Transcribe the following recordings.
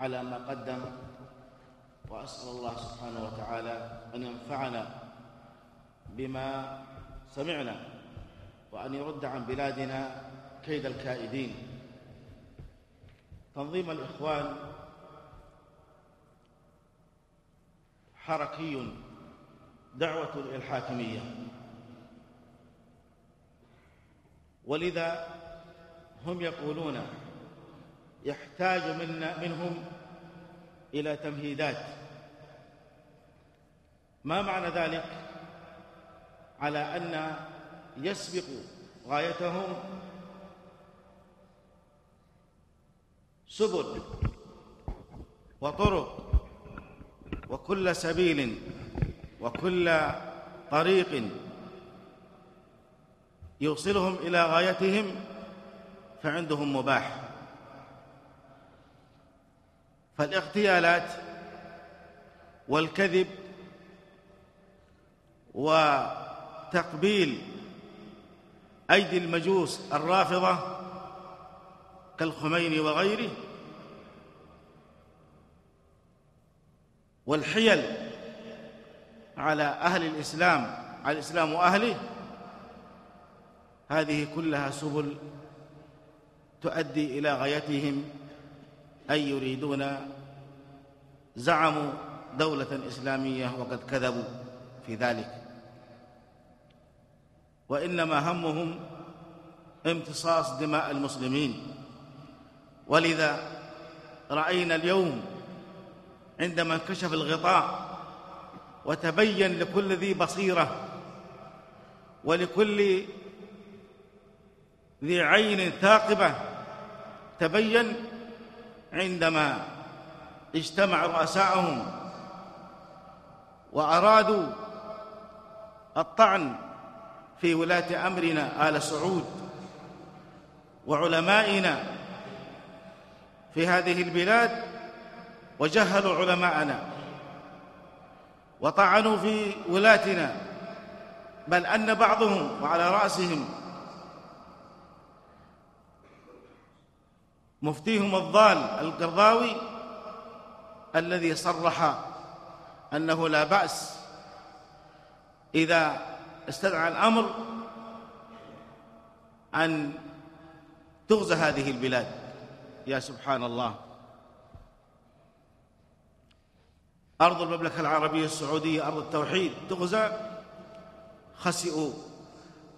على ما قدم وأسأل الله سبحانه وتعالى أن ينفعنا بما سمعنا وأن يرد عن بلادنا كيد الكائدين. تنظيم الإخوان حركي دعوة الحاكمية ولذا هم يقولون يحتاج منا منهم إلى تمهيدات. ما معنى ذلك؟ على أن يسبق غايتهم سبل وطرق وكل سبيل وكل طريق يوصلهم إلى غايتهم فعندهم مباح. فالاغتيالات والكذب وتقبيل أيدي المجوس الرافضة كالخميني وغيره والحيل على أهل الإسلام على الإسلام وأهله هذه كلها سبل تؤدي إلى غايتهم أي يريدون زعموا دولة إسلامية وقد كذبوا في ذلك. وإنما همهم امتصاص دماء المسلمين. ولذا رأينا اليوم عندما انكشف الغطاء وتبين لكل ذي بصيرة ولكل ذي عين ثاقبة تبين عندما اجتمع رؤساءهم وأرادوا الطعن في ولاة أمرنا آل سعود وعلمائنا في هذه البلاد وجهلوا علماءنا وطعنوا في ولاتنا بل أن بعضهم وعلى رأسهم مفتيهم الضال القرضاوي الذي صرح أنه لا بأس إذا استدعى الأمر أن تغزى هذه البلاد. يا سبحان الله. أرض المملكة العربية السعودية أرض التوحيد تغزى. خسئوا.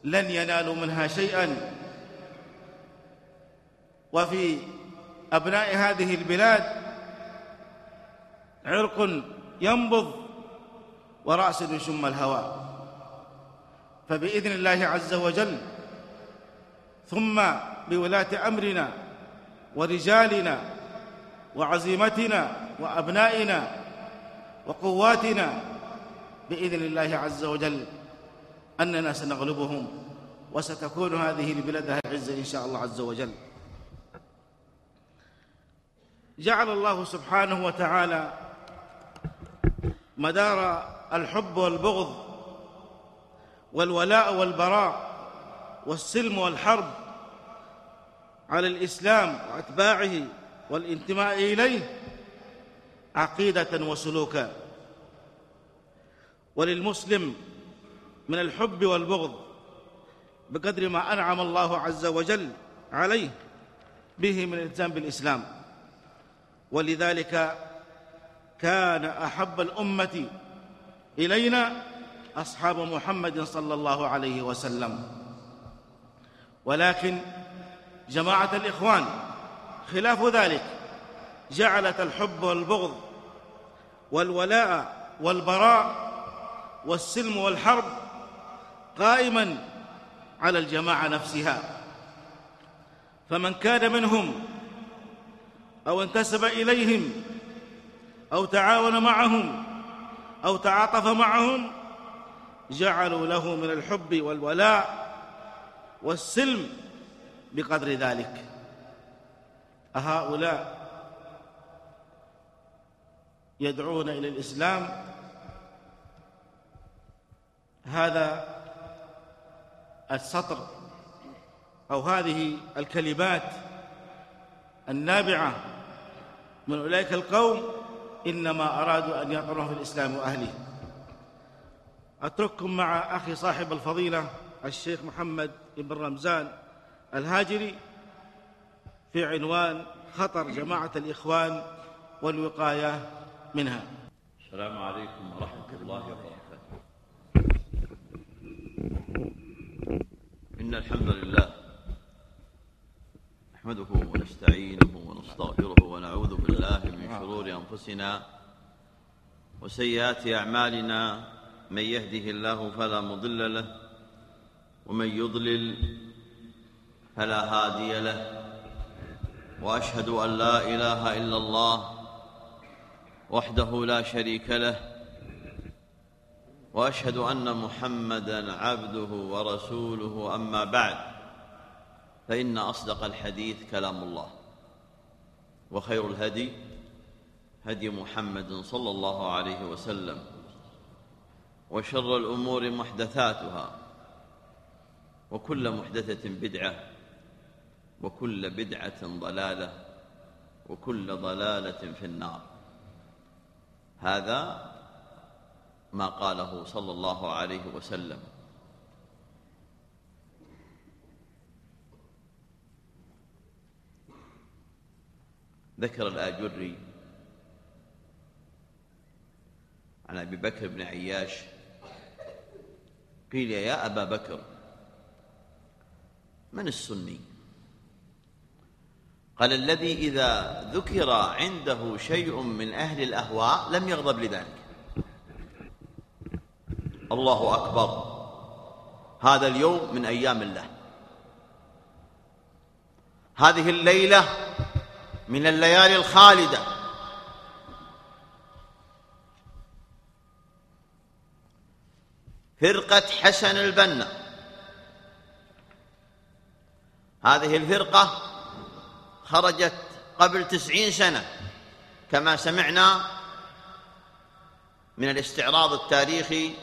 لن ينالوا منها شيئا. وفي أبناء هذه البلاد عرق ينبض ورأس يشم الهواء. فبإذن الله عز وجل ثم بولاة أمرنا ورجالنا وعزيمتنا وأبنائنا وقواتنا بإذن الله عز وجل أننا سنغلبهم وستكون هذه البلاد العزة إن شاء الله عز وجل. جعل الله سبحانه وتعالى مدار الحب والبغض والولاء والبراء والسلم والحرب على الإسلام وأتباعه والانتماء إليه عقيدة وسلوكا. وللمسلم من الحب والبغض بقدر ما أنعم الله عز وجل عليه به من الالتزام بالإسلام ولذلك كان أحب الأمة إلينا أصحاب محمد صلى الله عليه وسلم. ولكن جماعة الإخوان خلاف ذلك جعلت الحب والبغض والولاء والبراء والسلم والحرب قائما على الجماعة نفسها. فمن كان منهم أو انتسب إليهم أو تعاون معهم أو تعاطف معهم جعلوا له من الحب والولاء والسلم بقدر ذلك. أهؤلاء يدعون إلى الإسلام. هذا السطر أو هذه الكلمات النابعة من أولئك القوم إنما أرادوا أن يطعنوا في الإسلام وأهله. أترككم مع أخي صاحب الفضيلة الشيخ محمد بن رمزان الهاجري في عنوان خطر جماعة الإخوان والوقاية منها. السلام عليكم ورحمة الله وبركاته. إن الحمد لله نحمده ونستعينه ونستغفره ونعوذ بالله من شرور أنفسنا وسيئات أعمالنا. من يهده الله فلا مضل له ومن يضلل فلا هادي له. وأشهد أن لا إله إلا الله وحده لا شريك له وأشهد أن محمدا عبده ورسوله. أما بعد فإن أصدق الحديث كلام الله. وخير الهدي هدي محمد صلى الله عليه وسلم. وشر الأمور محدثاتها. وكل محدثة بدعة. وكل بدعة ضلالة. وكل ضلالة في النار. هذا ما قاله صلى الله عليه وسلم. ذكر الآجري عن أبي بكر بن عياش قيل يا أبا بكر من السني؟ قال الذي إذا ذكر عنده شيء من أهل الأهواء لم يغضب لذلك. الله أكبر. هذا اليوم من أيام الله. هذه الليلة من الليالي الخالدة. فرقة حسن البنا. هذه الفرقة خرجت قبل تسعين سنة كما سمعنا من الاستعراض التاريخي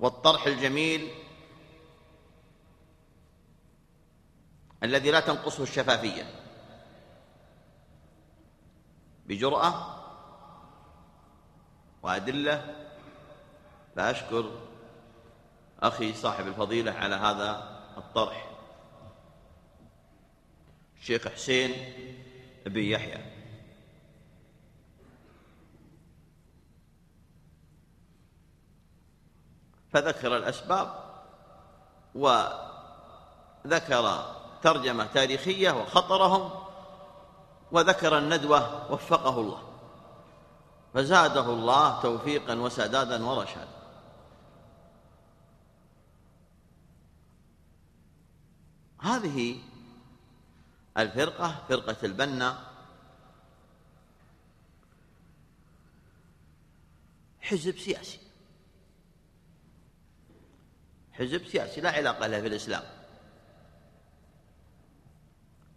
والطرح الجميل الذي لا تنقصه الشفافية بجرأة وأدلة فأشكر أخي صاحب الفضيلة على هذا الطرح. الشيخ حسين بن يحيى. فذكر الأسباب وذكر ترجمة تاريخية وخطرهم وذكر الندوة وفقه الله. فزاده الله توفيقا وسدادا ورشادا هذه الفرقة فرقة البنا حزب سياسي. حزب سياسي لا علاقة له في الإسلام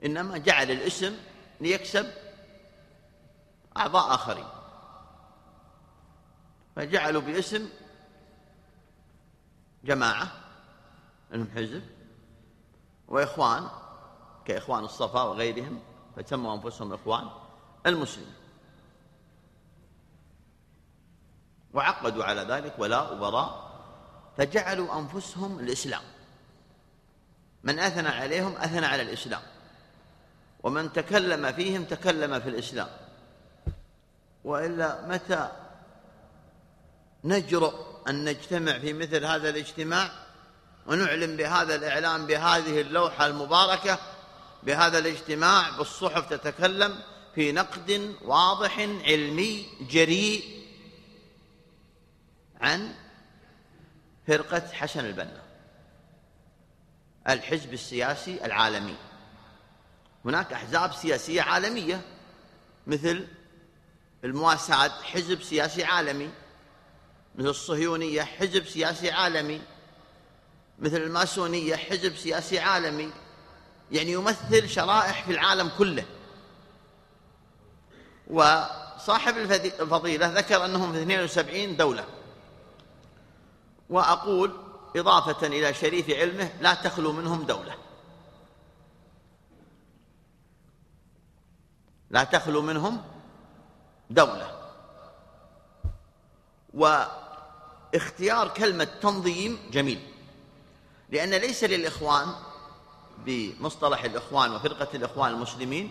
إنما جعل الاسم ليكسب أعضاء آخرين. فجعلوا باسم جماعة إنهم حزب وإخوان كإخوان الصفا وغيرهم فسموا أنفسهم إخوان المسلمين. وعقدوا على ذلك ولاء وبراء فجعلوا أنفسهم الإسلام. من أثنى عليهم أثنى على الإسلام. ومن تكلم فيهم تكلم في الإسلام. وإلا متى نجرؤ أن نجتمع في مثل هذا الاجتماع ونعلن بهذا الإعلام بهذه اللوحة المباركة؟ بهذا الاجتماع بالصحف تتكلم في نقد واضح علمي جريء عن فرقة حسن البنا الحزب السياسي العالمي. هناك أحزاب سياسية عالمية مثل المواساة حزب سياسي عالمي مثل الصهيونية حزب سياسي عالمي مثل الماسونية حزب سياسي عالمي يعني يمثل شرائح في العالم كله. وصاحب الفضيلة ذكر أنهم في 72 دولة. وأقول إضافة إلى شريف علمه لا تخلو منهم دولة. لا تخلو منهم دولة. واختيار كلمة تنظيم جميل لأن ليس للإخوان بمصطلح الإخوان وفرقة الإخوان المسلمين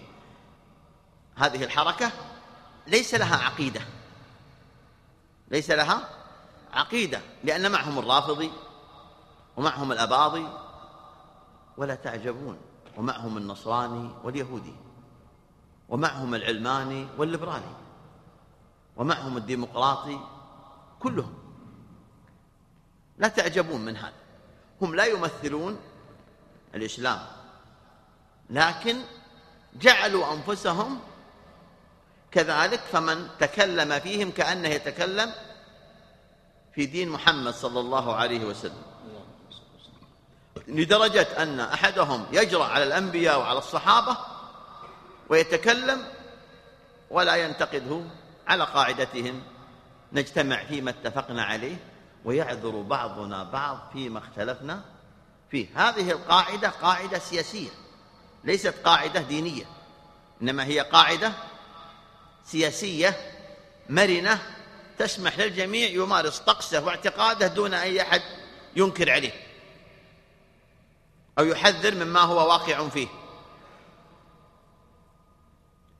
هذه الحركة ليس لها عقيدة. ليس لها عقيدة لأن معهم الرافضي ومعهم الأباضي ولا تعجبون ومعهم النصراني واليهودي. ومعهم العلماني والليبرالي ومعهم الديمقراطي كلهم. لا تعجبون من هذا. هم لا يمثلون الإسلام لكن جعلوا أنفسهم كذلك فمن تكلم فيهم كأنه يتكلم في دين محمد صلى الله عليه وسلم. لدرجة أن أحدهم يجرأ على الأنبياء وعلى الصحابة ويتكلم ولا ينتقده على قاعدتهم. نجتمع فيما اتفقنا عليه ويعذر بعضنا بعض فيما اختلفنا فيه. هذه القاعدة قاعدة سياسية ليست قاعدة دينية إنما هي قاعدة سياسية مرنة تسمح للجميع يمارس طقسه واعتقاده دون أي أحد ينكر عليه أو يحذر مما هو واقع فيه.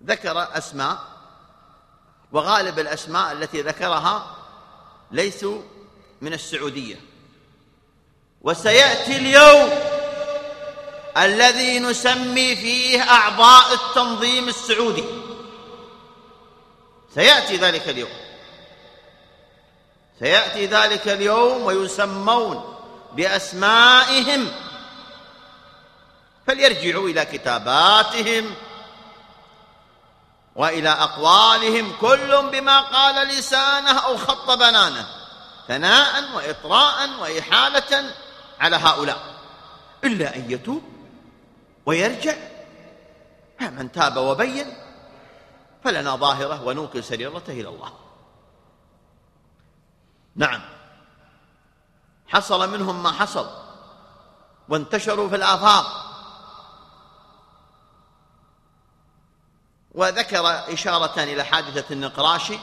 ذكر أسماء وغالب الأسماء التي ذكرها ليسوا من السعودية. وسيأتي اليوم الذي نسمي فيه أعضاء التنظيم السعودي. سيأتي ذلك اليوم. سيأتي ذلك اليوم ويسمون بأسمائهم فليرجعوا إلى كتاباتهم وإلى أقوالهم كل بما قال لسانه أو خط بنانه ثناء وإطراء وإحالة على هؤلاء. إلا أن يتوب ويرجع. من تاب وبين فلنا ظاهرة ونوكل سريرته إلى الله. نعم. حصل منهم ما حصل وانتشروا في الآفاق. وذكر إشارة إلى حادثة النقراشي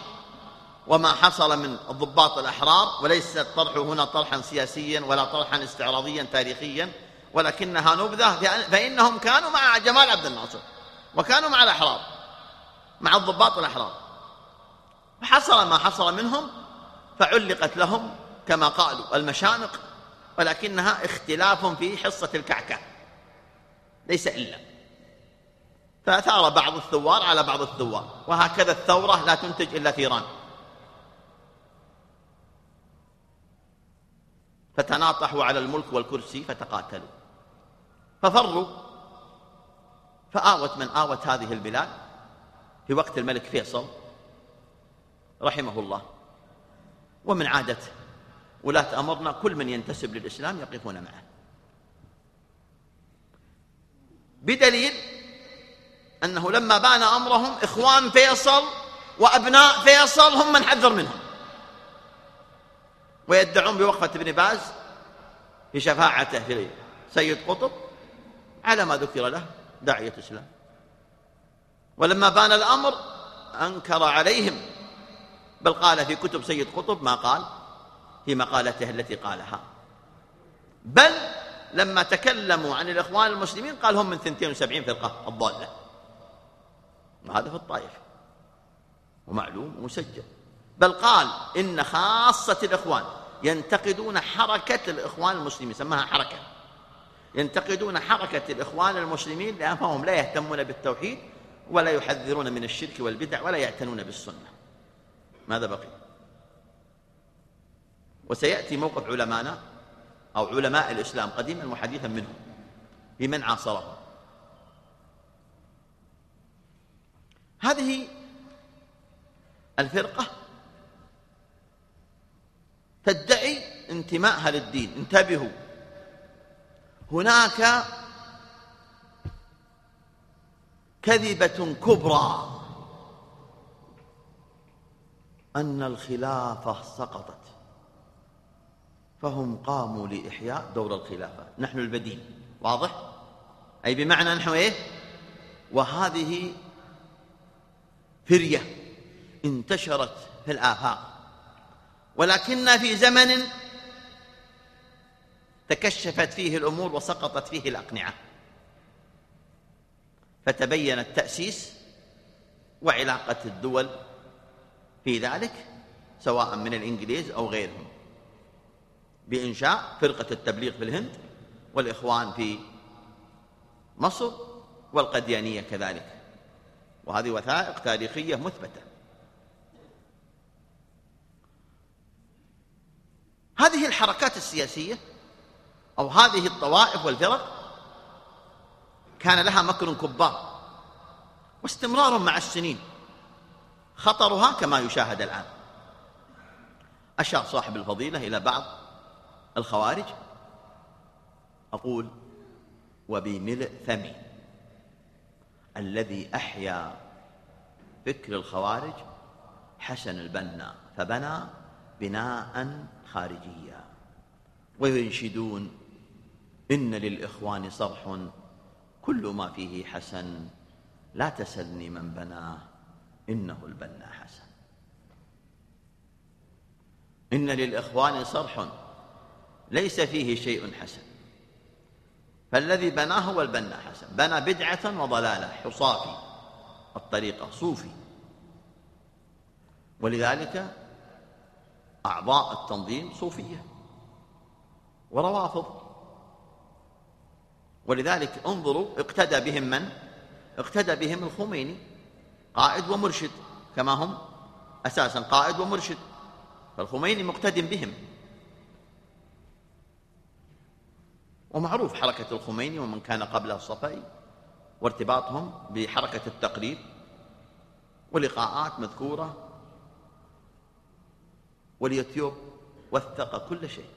وما حصل من الضباط الأحرار وليس الطرح هنا طرحا سياسيا ولا طرحا استعراضيا تاريخيا ولكنها نبذة فإنهم كانوا مع جمال عبد الناصر وكانوا مع الأحرار مع الضباط الأحرار. وحصل ما حصل منهم فعلقت لهم كما قالوا المشانق ولكنها اختلاف في حصة الكعكة ليس إلا. فأثار بعض الثوار على بعض الثوار وهكذا الثورة لا تنتج إلا ثيران فتناطحوا على الملك والكرسي فتقاتلوا. ففروا فآوت من آوت هذه البلاد في وقت الملك فيصل رحمه الله. ومن عادة ولاة أمرنا كل من ينتسب للإسلام يقفون معه. بدليل أنه لما بان أمرهم إخوان فيصل وأبناء فيصل هم من حذر منهم. ويدعون بوقفة ابن باز في شفاعته في سيد قطب على ما ذكر له داعية الإسلام. ولما بان الأمر أنكر عليهم بل قال في كتب سيد قطب ما قال في مقالته التي قالها. بل لما تكلموا عن الإخوان المسلمين قال هم من 72 فرقة الضالة. وهذا في الطائف. ومعلوم ومسجل. بل قال إن خاصة الإخوان ينتقدون حركة الإخوان المسلمين سماها حركة. ينتقدون حركة الإخوان المسلمين لأنهم لا يهتمون بالتوحيد ولا يحذرون من الشرك والبدع ولا يعتنون بالسنة. ماذا بقي؟ وسيأتي موقف علمانا أو علماء الإسلام قديما وحديثا منهم بمن عاصرهم. هذه الفرقة تدعي انتمائها للدين انتبهوا هناك كذبة كبرى أن الخلافة سقطت فهم قاموا لإحياء دور الخلافة نحن البديل واضح؟ أي بمعنى نحن إيه؟ وهذه فرية انتشرت في الآفاق. ولكننا في زمن تكشفت فيه الأمور وسقطت فيه الأقنعة. فتبين التأسيس وعلاقة الدول في ذلك سواء من الإنجليز أو غيرهم بإنشاء فرقة التبليغ في الهند والإخوان في مصر والقديانية كذلك. وهذه وثائق تاريخية مثبتة. هذه الحركات السياسية أو هذه الطوائف والفرق كان لها مكر كبار واستمرار مع السنين. خطرها كما يشاهد الآن أشار صاحب الفضيلة إلى بعض الخوارج. أقول وبملء فمي الذي أحيا فكر الخوارج حسن البنا فبنى بناء خارجيا وينشدون إن للإخوان صرح كل ما فيه حسن لا تسلني من بناه إنه البنا حسن. إن للإخوان صرح ليس فيه شيء حسن. فالذي بناه هو البنا حسن. بنى بدعة وضلالة حصافي الطريقة صوفي. ولذلك أعضاء التنظيم صوفية. وروافض ولذلك انظروا اقتدى بهم من؟ اقتدى بهم الخميني قائد ومرشد كما هم أساسا قائد ومرشد. فالخميني مقتد بهم. ومعروف حركة الخميني ومن كان قبله الصفائي وارتباطهم بحركة التقريب ولقاءات مذكورة واليوتيوب وثق كل شيء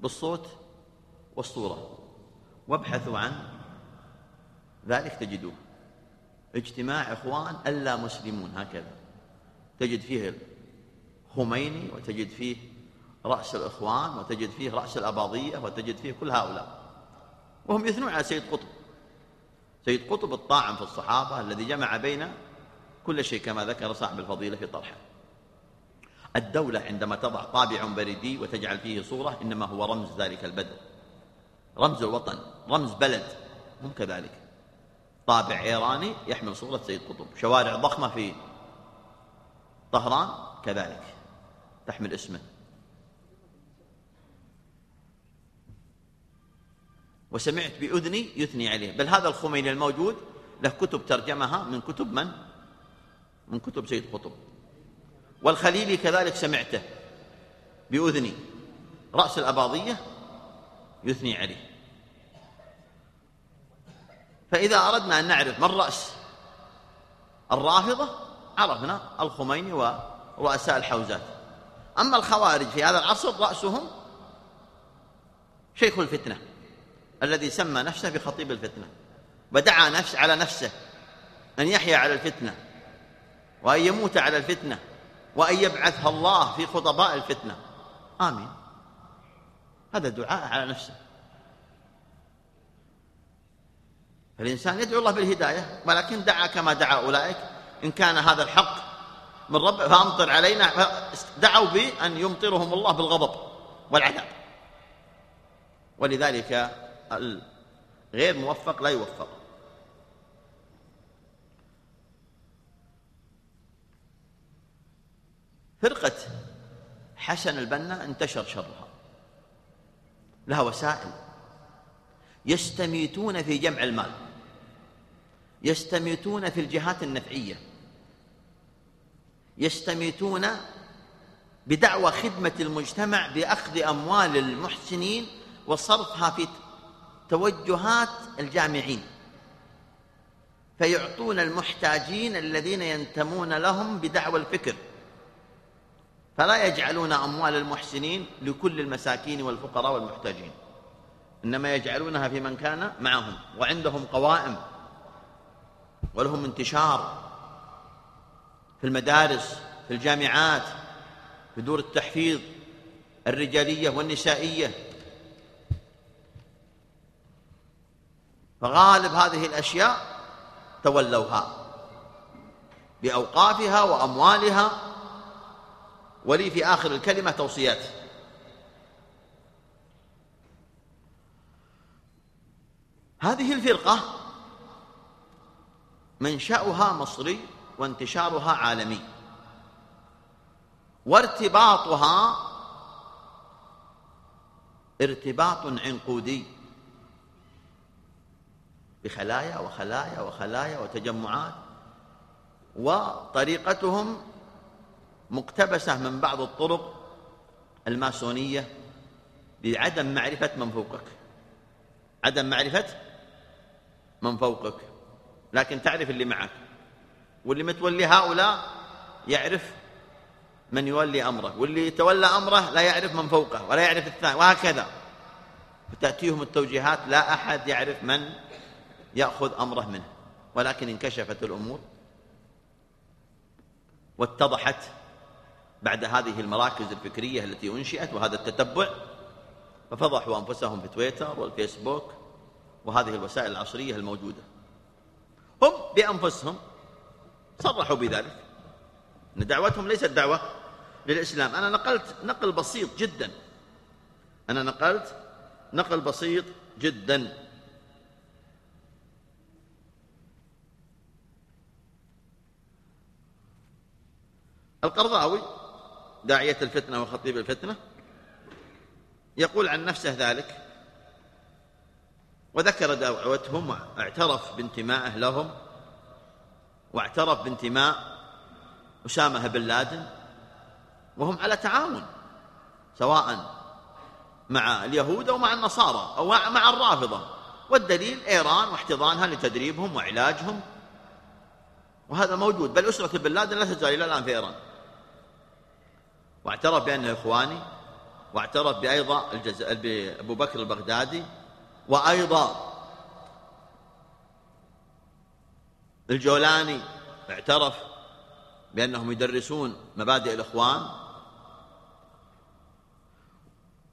بالصوت والصورة. وابحثوا عن ذلك تجدوه. اجتماع إخوان ألا مسلمون هكذا. تجد فيه خميني وتجد فيه رأس الإخوان وتجد فيه رأس الأباضية وتجد فيه كل هؤلاء. وهم يثنون على سيد قطب. سيد قطب الطاعن في الصحابة الذي جمع بين كل شيء كما ذكر صاحب الفضيلة في طرحه. الدولة عندما تضع طابع بريدي وتجعل فيه صورة إنما هو رمز ذلك البدر. رمز الوطن رمز بلد هم كذلك. طابع إيراني يحمل صورة سيد قطب. شوارع ضخمة في طهران كذلك تحمل اسمه. وسمعت بأذني يثني عليه. بل هذا الخميني الموجود له كتب ترجمها من كتب من؟ من كتب سيد قطب. والخليلي كذلك سمعته بأذني. رأس الأباضية يثني عليه. فإذا أردنا أن نعرف من رأس الرافضة عرفنا الخميني ورؤساء الحوزات. أما الخوارج في هذا العصر رأسهم شيخ الفتنة. الذي سمى نفسه بخطيب الفتنة ودعا نفس على نفسه أن يحيا على الفتنة وأن يموت على الفتنة وأن يبعثها الله في خطباء الفتنة. آمين. هذا دعاء على نفسه. فالإنسان يدعو الله بالهداية ولكن دعا كما دعا أولئك. إن كان هذا الحق من رب فأمطر علينا دعوا بأن يمطرهم الله بالغضب والعذاب. ولذلك الغير موفق لا يوفق. فرقة حسن البنا انتشر شرها. لها وسائل. يستميتون في جمع المال. يستميتون في الجهات النفعية. يستميتون بدعوى خدمة المجتمع بأخذ أموال المحسنين وصرفها في توجهات الجامعين فيعطون المحتاجين الذين ينتمون لهم بدعوى الفكر فلا يجعلون أموال المحسنين لكل المساكين والفقراء والمحتاجين إنما يجعلونها في من كان معهم وعندهم قوائم ولهم انتشار في المدارس في الجامعات في دور التحفيظ الرجالية والنسائية. فغالب هذه الأشياء تولوها بأوقافها وأموالها ولي في آخر الكلمة توصيات. هذه الفرقة منشأها مصري وانتشارها عالمي. وارتباطها ارتباط عنقودي. بخلايا وخلايا وخلايا وتجمعات. وطريقتهم مقتبسة من بعض الطرق الماسونية لعدم معرفة من فوقك. عدم معرفة من فوقك. لكن تعرف اللي معك. واللي متولي هؤلاء يعرف من يولي أمره. واللي يتولى أمره لا يعرف من فوقه ولا يعرف الثاني. وهكذا. فتأتيهم التوجيهات لا أحد يعرف من يأخذ أمره منه ولكن انكشفت الأمور واتضحت بعد هذه المراكز الفكرية التي أنشئت وهذا التتبع. ففضحوا أنفسهم في تويتر والفيسبوك وهذه الوسائل العصرية الموجودة. هم بأنفسهم صرحوا بذلك. أن دعوتهم ليست دعوة للإسلام. أنا نقلت نقل بسيط جدا. أنا نقلت نقل بسيط جدا. القرضاوي داعية الفتنة وخطيب الفتنة يقول عن نفسه ذلك وذكر دعوتهم واعترف بانتمائه لهم واعترف بانتماء أسامة بن لادن وهم على تعاون سواء مع اليهود أو مع النصارى أو مع الرافضة. والدليل إيران واحتضانها لتدريبهم وعلاجهم وهذا موجود. بل أسرة بن لادن لا تزال إلى الآن في إيران. واعترف بأنه إخواني واعترف بأيضا. بأبو بكر البغدادي وأيضا الجولاني اعترف بأنهم يدرسون مبادئ الإخوان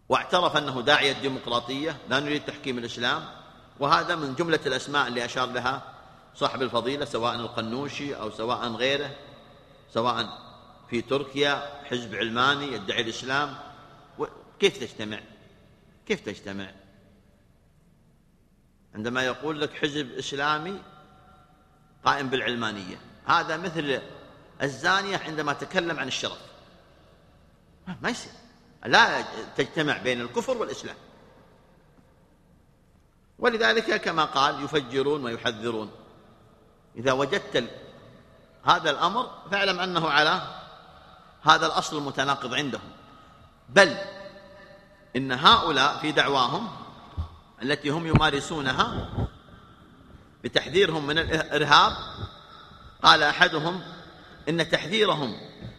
واعترف أنه داعية الديمقراطية لا نريد تحكيم الإسلام وهذا من جملة الأسماء اللي أشار لها صاحب الفضيلة سواء القنوشي أو سواء غيره سواء في تركيا حزب علماني يدعي الإسلام. كيف تجتمع؟ كيف تجتمع؟ عندما يقول لك حزب إسلامي قائم بالعلمانية. هذا مثل الزانية عندما تكلم عن الشرف. ما يصير. لا تجتمع بين الكفر والإسلام. ولذلك كما قال يفجرون ويحذرون. إذا وجدت هذا الأمر فاعلم أنه على هذا الأصل المتناقض عندهم. بل إن هؤلاء في دعواهم التي هم يمارسونها بتحذيرهم من الإرهاب قال أحدهم إن تحذيرهم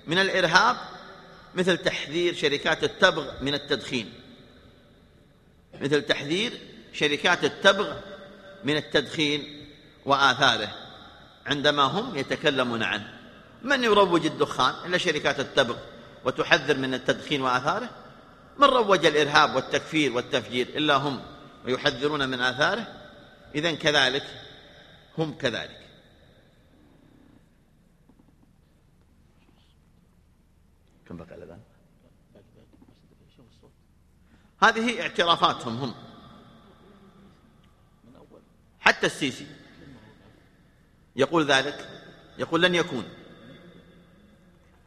من الإرهاب مثل تحذير شركات التبغ من التدخين. مثل تحذير شركات التبغ من التدخين وآثاره عندما هم يتكلمون عنه. من يروج الدخان؟ إلا شركات التبغ وتحذر من التدخين وآثاره؟ من روج الإرهاب والتكفير والتفجير؟ إلا هم ويحذرون من آثاره؟ إذا كذلك هم كذلك. كم بقى الأذان؟ هذه اعترافاتهم هم. حتى السيسي يقول ذلك يقول لن يكون.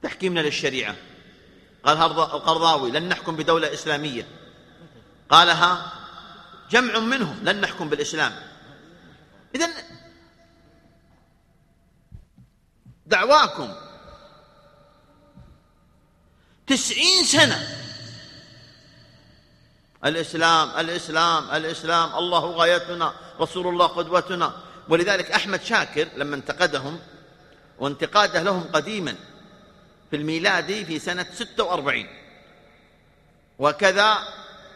تحكيمنا للشريعة. قال القرضاوي لن نحكم بدولة إسلامية. قالها جمع منهم لن نحكم بالإسلام. إذن دعواكم. تسعين سنة. الإسلام الإسلام الإسلام الله غايتنا رسول الله قدوتنا. ولذلك أحمد شاكر لما انتقدهم وانتقاده لهم قديما في الميلادي في سنة 46 وكذا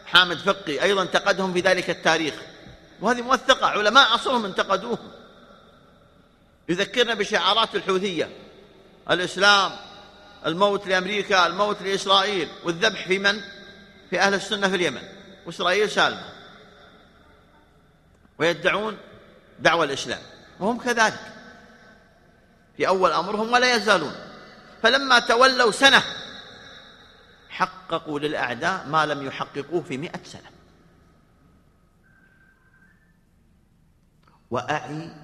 حامد فقي أيضا انتقدهم في ذلك التاريخ. وهذه موثقة علماء عصرهم انتقدوهم يذكرنا بشعارات الحوثية. الإسلام الموت لأمريكا الموت لإسرائيل والذبح في من؟ في أهل السنة في اليمن. وإسرائيل سالمة. ويدعون دعوة الإسلام. وهم كذلك. في أول أمرهم ولا يزالون. فلما تولوا سنة حققوا للأعداء ما لم يحققوه في مئة سنة. وأعي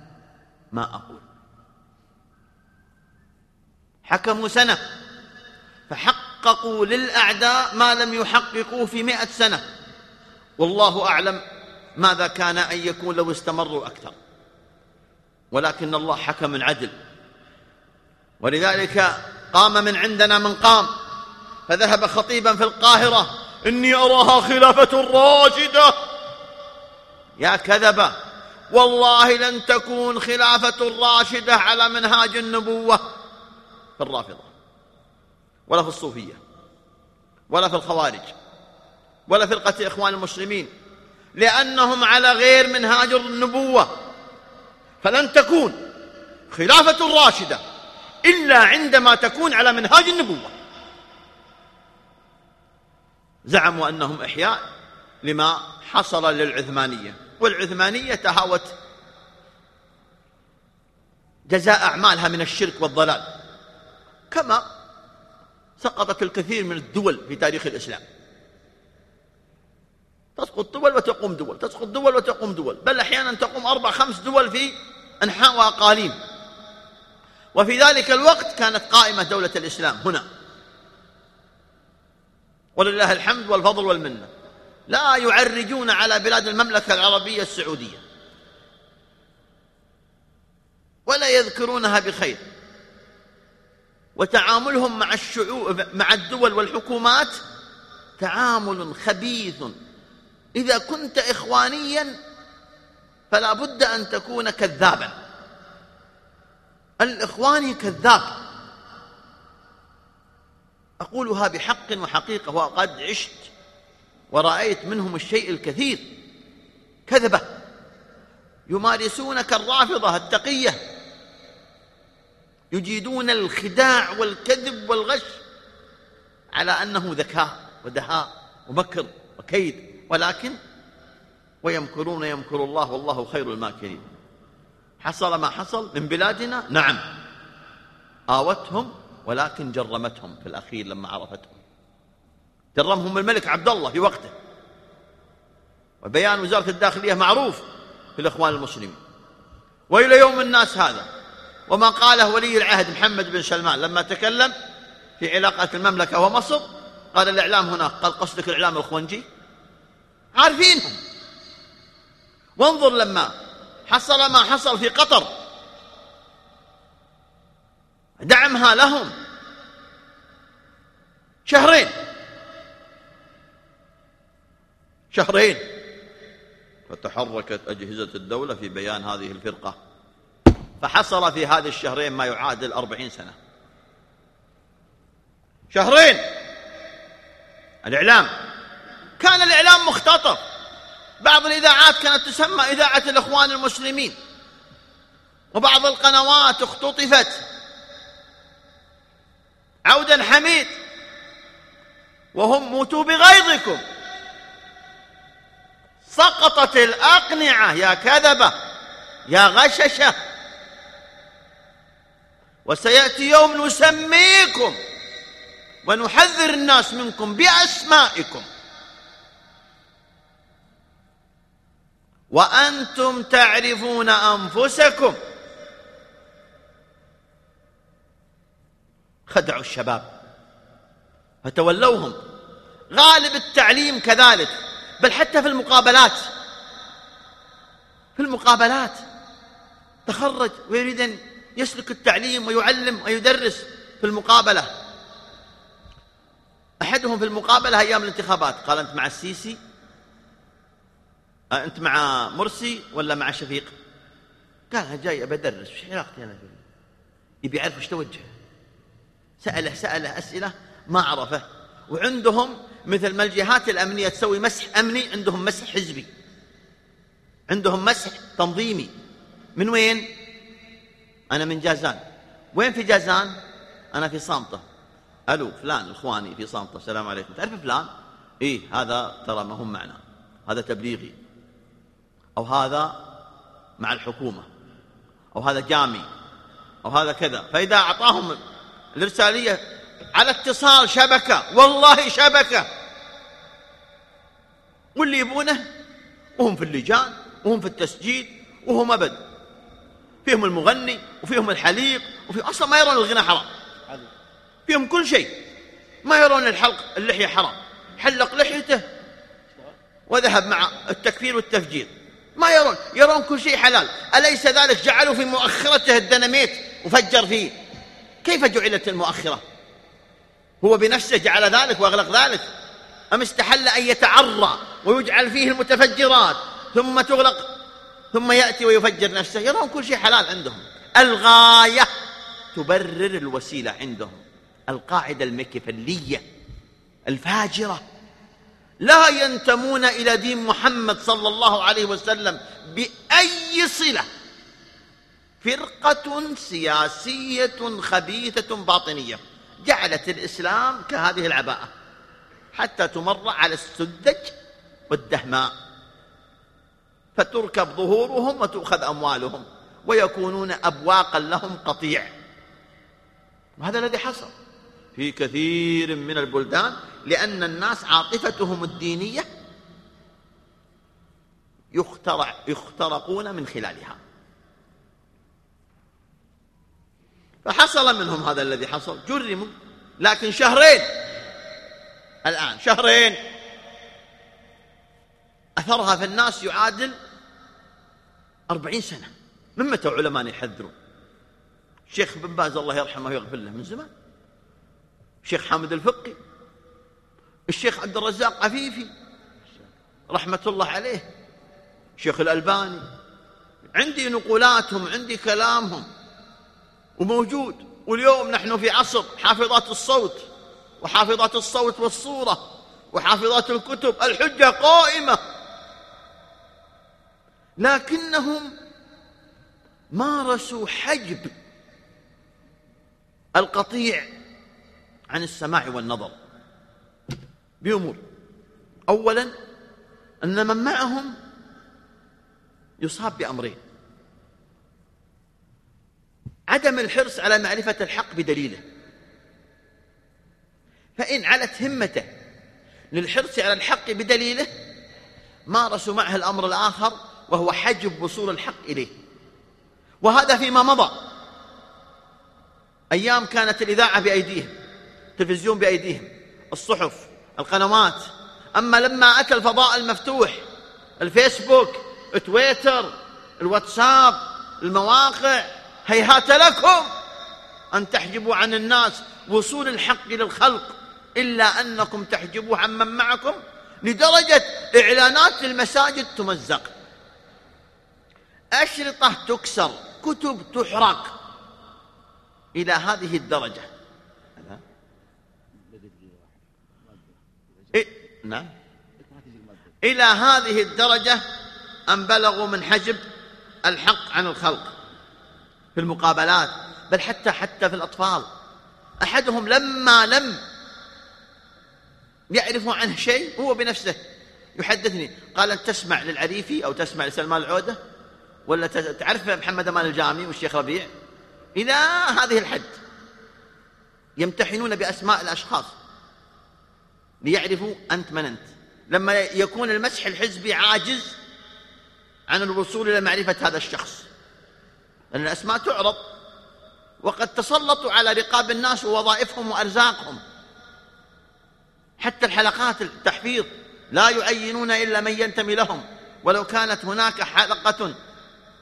ما أقول. حكموا سنة فحققوا للأعداء ما لم يحققوه في مئة سنة. والله أعلم ماذا كان أن يكون لو استمروا أكثر. ولكن الله حكم عدل ولذلك قام من عندنا من قام. فذهب خطيبا في القاهرة. إني أراها خلافة راشدة يا كذبة. والله لن تكون خلافة راشدة على منهاج النبوة. في الرافضة. ولا في الصوفية. ولا في الخوارج. ولا فرقة إخوان المسلمين. لأنهم على غير منهاج النبوة. فلن تكون خلافة راشدة. إلا عندما تكون على منهاج النبوة. زعموا أنهم إحياء لما حصل للعثمانية. والعثمانية تهاوت جزاء أعمالها من الشرك والضلال. كما سقطت الكثير من الدول في تاريخ الإسلام. تسقط دول وتقوم دول تسقط دول وتقوم دول. بل أحيانا تقوم أربع خمس دول في أنحاء وأقاليم. وفي ذلك الوقت كانت قائمة دولة الإسلام هنا. ولله الحمد والفضل والمنة. لا يعرجون على بلاد المملكة العربية السعودية. ولا يذكرونها بخير. وتعاملهم مع الشعوب مع الدول والحكومات تعامل خبيث. إذا كنت إخوانيا فلا بد أن تكون كذابا. الإخواني كذاب. أقولها بحق وحقيقة وقد عشت ورأيت منهم الشيء الكثير. كذبة. يمارسون كالرافضة التقية. يجيدون الخداع والكذب والغش على أنه ذكاء ودهاء ومكر وكيد. ولكن ويمكرون يمكر الله والله خير الماكرين. حصل ما حصل من بلادنا؟ نعم. آوتهم ولكن جرمتهم في الأخير لما عرفتهم. جرمهم الملك عبد الله في وقته. وبيان وزارة الداخلية معروف في الإخوان المسلمين. وإلى يوم الناس هذا وما قاله ولي العهد محمد بن سلمان لما تكلم في علاقة المملكة ومصر قال الإعلام هناك قال قصدك الإعلام الخونجي؟ عارفينهم. وانظر لما حصل ما حصل في قطر. دعمها لهم. شهرين. شهرين. فتحركت أجهزة الدولة في بيان هذه الفرقة. فحصل في هذه الشهرين ما يعادل أربعين سنة. شهرين. الإعلام. كان الإعلام مختطف. بعض الإذاعات كانت تسمى إذاعة الإخوان المسلمين. وبعض القنوات اختطفت. عودا حميد. وهم موتوا بغيظكم. سقطت الأقنعة. يا كذبة. يا غششة. وسيأتي يوم نسميكم ونحذر الناس منكم بأسمائكم. وأنتم تعرفون أنفسكم. خدعوا الشباب. فتولوهم. غالب التعليم كذلك بل حتى في المقابلات. في المقابلات. تخرج ويريد أن يسلك التعليم ويعلم ويدرس في المقابلة. أحدهم في المقابلة أيام الانتخابات قال أنت مع السيسي أنت مع مرسي ولا مع شفيق؟ قال أنا جاي بدرس وش علاقتي أنا فيه يبي يعرف وش توجه. سأله سأله أسئلة ما عرفه. وعندهم مثل ما الجهات الأمنية تسوي مسح أمني عندهم مسح حزبي. عندهم مسح تنظيمي. من وين؟ أنا من جازان. وين في جازان؟ أنا في صامتة. ألو فلان إخواني في صامتة. السلام عليكم. تعرف فلان؟ إيه هذا ترى ما هم معنا. هذا تبليغي. أو هذا مع الحكومة أو هذا جامي أو هذا كذا. فإذا أعطاهم الإرسالية على اتصال شبكة والله شبكة. واللي يبونه وهم في اللجان وهم في التسجيل وهم أبد. فيهم المغني وفيهم الحليق وفي أصلا ما يرون الغنى حرام. فيهم كل شيء. ما يرون الحلق اللحية حرام. حلق لحيته وذهب مع التكفير والتفجير. ما يرون. يرون كل شيء حلال. أليس ذلك؟ جعلوا في مؤخرته الدنميت وفجر فيه. كيف جعلت المؤخرة؟ هو بنفسه جعل ذلك وأغلق ذلك. أم استحل أن يتعرى ويجعل فيه المتفجرات ثم تغلق؟ ثم يأتي ويفجر نفسه. يرون كل شيء حلال عندهم. الغاية تبرر الوسيلة عندهم. القاعدة المكفلية. الفاجرة. لا ينتمون إلى دين محمد صلى الله عليه وسلم بأي صلة. فرقة سياسية خبيثة باطنية. جعلت الإسلام كهذه العباءة. حتى تمر على السذج والدهماء. فتركب ظهورهم وتؤخذ أموالهم. ويكونون أبواقا لهم قطيع. وهذا الذي حصل. في كثير من البلدان لأن الناس عاطفتهم الدينية يخترع يخترقون من خلالها. فحصل منهم هذا الذي حصل. جرموا لكن شهرين. الآن شهرين. أثرها في الناس يعادل أربعين سنة. من متى علماء يحذرون الشيخ بن باز الله يرحمه ويغفر له من زمان. الشيخ حامد الفقي الشيخ عبد الرزاق عفيفي رحمة الله عليه الشيخ الألباني. عندي نقولاتهم عندي كلامهم وموجود. واليوم نحن في عصر حافظات الصوت وحافظات الصوت والصورة وحافظات الكتب الحجة قائمة. لكنهم مارسوا حجب القطيع عن السماع والنظر. بأمور. أولا أن من معهم يصاب بأمرين. عدم الحرص على معرفة الحق بدليله. فإن علت همته للحرص على الحق بدليله مارسوا معه الأمر الآخر وهو حجب وصول الحق إليه. وهذا فيما مضى. أيام كانت الإذاعة بأيديهم. التلفزيون بأيديهم الصحف القنوات. أما لما أتى الفضاء المفتوح الفيسبوك تويتر الواتساب المواقع هيهات لكم أن تحجبوا عن الناس وصول الحق للخلق إلا أنكم تحجبوا عن من معكم لدرجة إعلانات المساجد تمزق. أشرطة تكسر كتب تحرق إلى هذه الدرجة إيه؟ نعم. إلى هذه الدرجة أن بلغوا من حجب الحق عن الخلق في المقابلات بل حتى حتى في الأطفال. أحدهم لما لم يعرف عنه شيء هو بنفسه. يحدثني قال أن تسمع للعريفي أو تسمع لسلمان العودة؟ ولا تعرف محمد أمان الجامي والشيخ ربيع؟ إلى هذه الحد. يمتحنون بأسماء الأشخاص. ليعرفوا أنت من أنت. لما يكون المسح الحزبي عاجز عن الوصول إلى معرفة هذا الشخص. لأن الأسماء تعرض وقد تسلطوا على رقاب الناس ووظائفهم وأرزاقهم. حتى الحلقات التحفيظ لا يعينون إلا من ينتمي لهم. ولو كانت هناك حلقة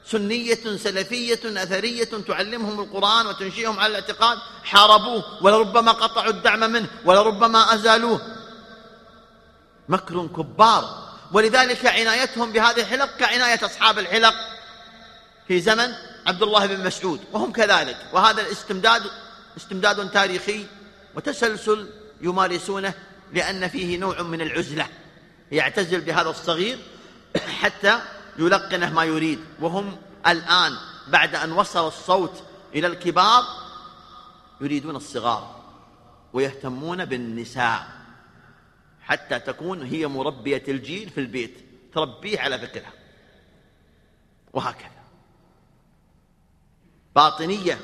سنية سلفية أثرية تعلمهم القرآن وتنشئهم على الاعتقاد حاربوه. ولربما قطعوا الدعم منه. ولربما أزالوه. مكر كبار. ولذلك عنايتهم بهذه الحلق كعناية أصحاب الحلق في زمن عبد الله بن مسعود. وهم كذلك. وهذا الاستمداد استمداد تاريخي وتسلسل يمارسونه لأن فيه نوع من العزلة. يعتزل بهذا الصغير حتى يلقنه ما يريد. وهم الآن بعد أن وصل الصوت إلى الكبار يريدون الصغار ويهتمون بالنساء. حتى تكون هي مربية الجيل في البيت تربيه على فكرها. وهكذا. باطنية.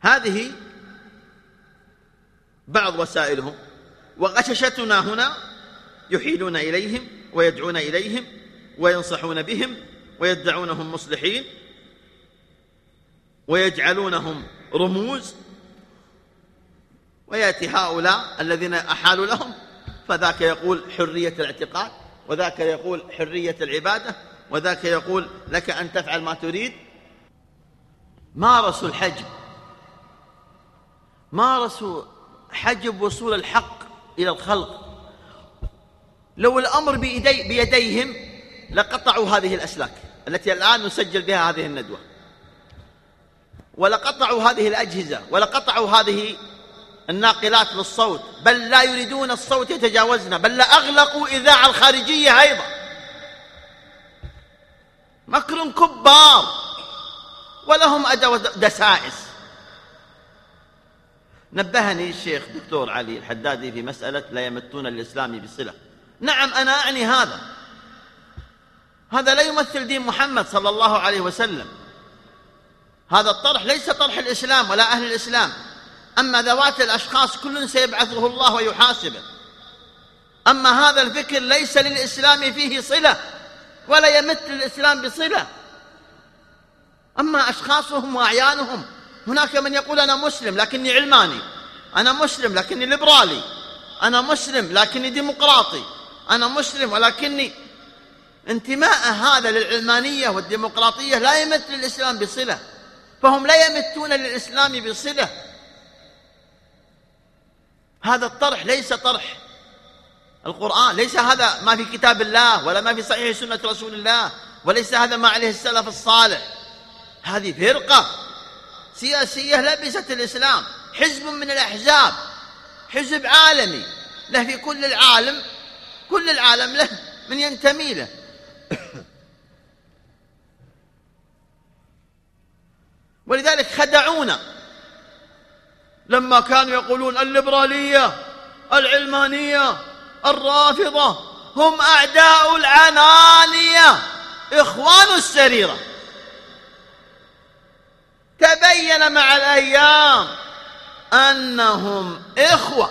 هذه بعض وسائلهم. وغششتنا هنا يحيلون إليهم ويدعون إليهم وينصحون بهم ويدعونهم مصلحين ويجعلونهم رموز ويأتي هؤلاء الذين أحالوا لهم فذاك يقول حرية الاعتقاد وذاك يقول حرية العبادة وذاك يقول لك أن تفعل ما تريد. مارسوا الحجب مارسوا حجب وصول الحق إلى الخلق؟ لو الأمر بيدي بيديهم لقطعوا هذه الأسلاك التي الآن نسجل بها هذه الندوة ولقطعوا هذه الأجهزة ولقطعوا هذه الناقلات للصوت. بل لا يريدون الصوت يتجاوزنا. بل لأغلقوا إذاعة الخارجية أيضا. مكر كبار. ولهم أدوة دسائس نبهني الشيخ دكتور علي الحدادي في مسألة لا يمتون الإسلام بصلة. نعم أنا أعني هذا. هذا لا يمثل دين محمد صلى الله عليه وسلم. هذا الطرح ليس طرح الإسلام ولا أهل الإسلام. أما ذوات الأشخاص كل سيبعثه الله ويحاسبه. أما هذا الفكر ليس للإسلام فيه صلة ولا يمت للإسلام بصلة. أما أشخاصهم وأعيانهم هناك من يقول أنا مسلم لكني علماني أنا مسلم لكني ليبرالي أنا مسلم لكني ديمقراطي أنا مسلم ولكني انتماء هذا للعلمانية والديمقراطية لا يمت للإسلام بصلة فهم لا يمتون للإسلام بصلة. هذا الطرح ليس طرح. القرآن ليس هذا ما في كتاب الله ولا ما في صحيح سنة رسول الله وليس هذا ما عليه السلف الصالح. هذه فرقة سياسية لبست الإسلام حزب من الأحزاب حزب عالمي. له في كل العالم كل العالم له من ينتمي له. ولذلك خدعونا. لما كانوا يقولون الليبرالية العلمانية الرافضة هم أعداء العنانية إخوان السريرة. تبين مع الأيام أنهم إخوة.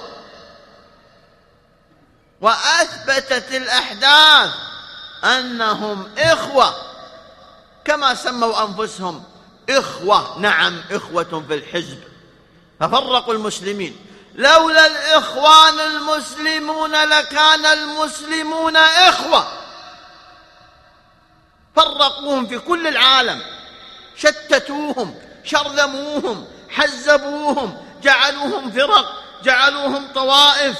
وأثبتت الأحداث أنهم إخوة. كما سموا أنفسهم إخوة. نعم إخوة في الحزب. ففرقوا المسلمين. لولا الإخوان المسلمون لكان المسلمون إخوة. فرقوهم في كل العالم. شتتوهم شرذموهم حزبوهم جعلوهم فرق جعلوهم طوائف.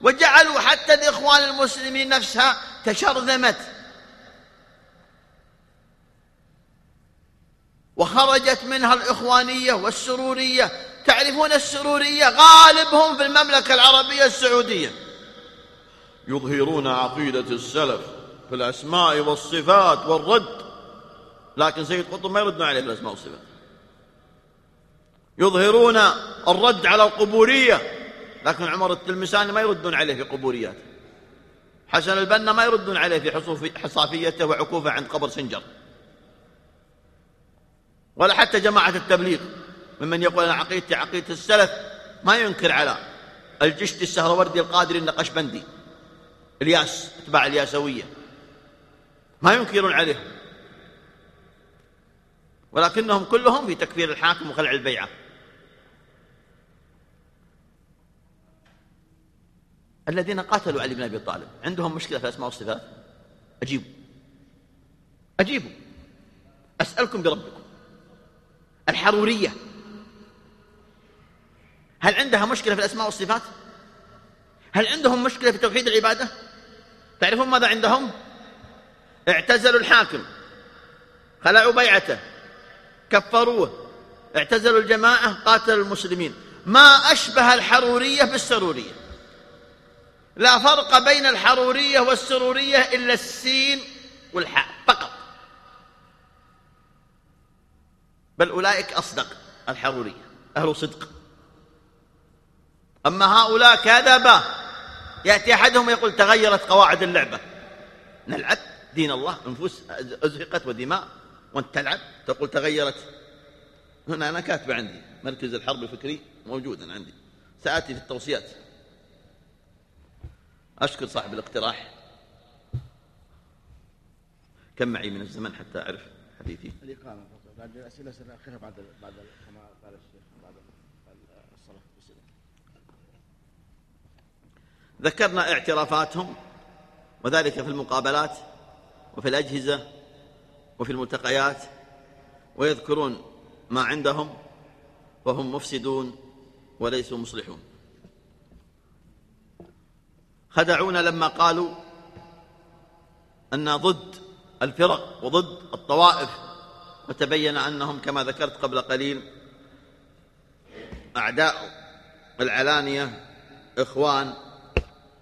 وجعلوا حتى الإخوان المسلمين نفسها تشرذمت. وخرجت منها الإخوانية والسرورية. تعرفون السرورية؟ غالبهم في المملكة العربية السعودية. يظهرون عقيدة السلف في الأسماء والصفات والرد. لكن سيد قطب ما يردون عليه الأسماء والصفات. يظهرون الرد على القبورية. لكن عمر التلمساني ما يردون عليه في قبورياته. حسن البنا ما يردون عليه في حصافيته وعكوفه عند قبر سنجر. ولا حتى جماعة التبليغ ممن يقول أنا عقيدتي عقيدة السلف ما ينكر على الجشت السهروردي القادري النقشبندي الياس أتباع الياسوية ما ينكرون عليهم ولكنهم كلهم في تكفير الحاكم وخلع البيعة. الذين قاتلوا علي بن أبي طالب عندهم مشكلة في الأسماء والصفات؟ أجيبوا. أجيبوا. أسألكم بربكم. الحرورية هل عندها مشكلة في الأسماء والصفات؟ هل عندهم مشكلة في توحيد العبادة؟ تعرفون ماذا عندهم؟ اعتزلوا الحاكم خلعوا بيعته كفروه اعتزلوا الجماعة قاتلوا المسلمين. ما أشبه الحرورية بالسرورية. لا فرق بين الحرورية والسرورية إلا السين والحاء فقط. بل أولئك أصدق الحرورية أهل صدق. أما هؤلاء كذبة يأتي أحدهم يقول تغيرت قواعد اللعبة. نلعب دين الله نفوس أزهقت ودماء وأنت تلعب تقول تغيرت. هنا أنا كاتبة عندي مركز الحرب الفكري موجودا عندي. سآتي في التوصيات. أشكر صاحب الاقتراح. كم معي من الزمن حتى أعرف حديثي؟ الإقامة. بعد الأسئلة سنأخرها بعد بعد كما قال الشيخ بعد الصلاة والسلام. ذكرنا اعترافاتهم وذلك في المقابلات وفي الأجهزة وفي الملتقيات ويذكرون ما عندهم وهم مفسدون وليسوا مصلحون. خدعونا لما قالوا أن ضد الفرق وضد الطوائف وتبين أنهم كما ذكرت قبل قليل أعداء العلانية إخوان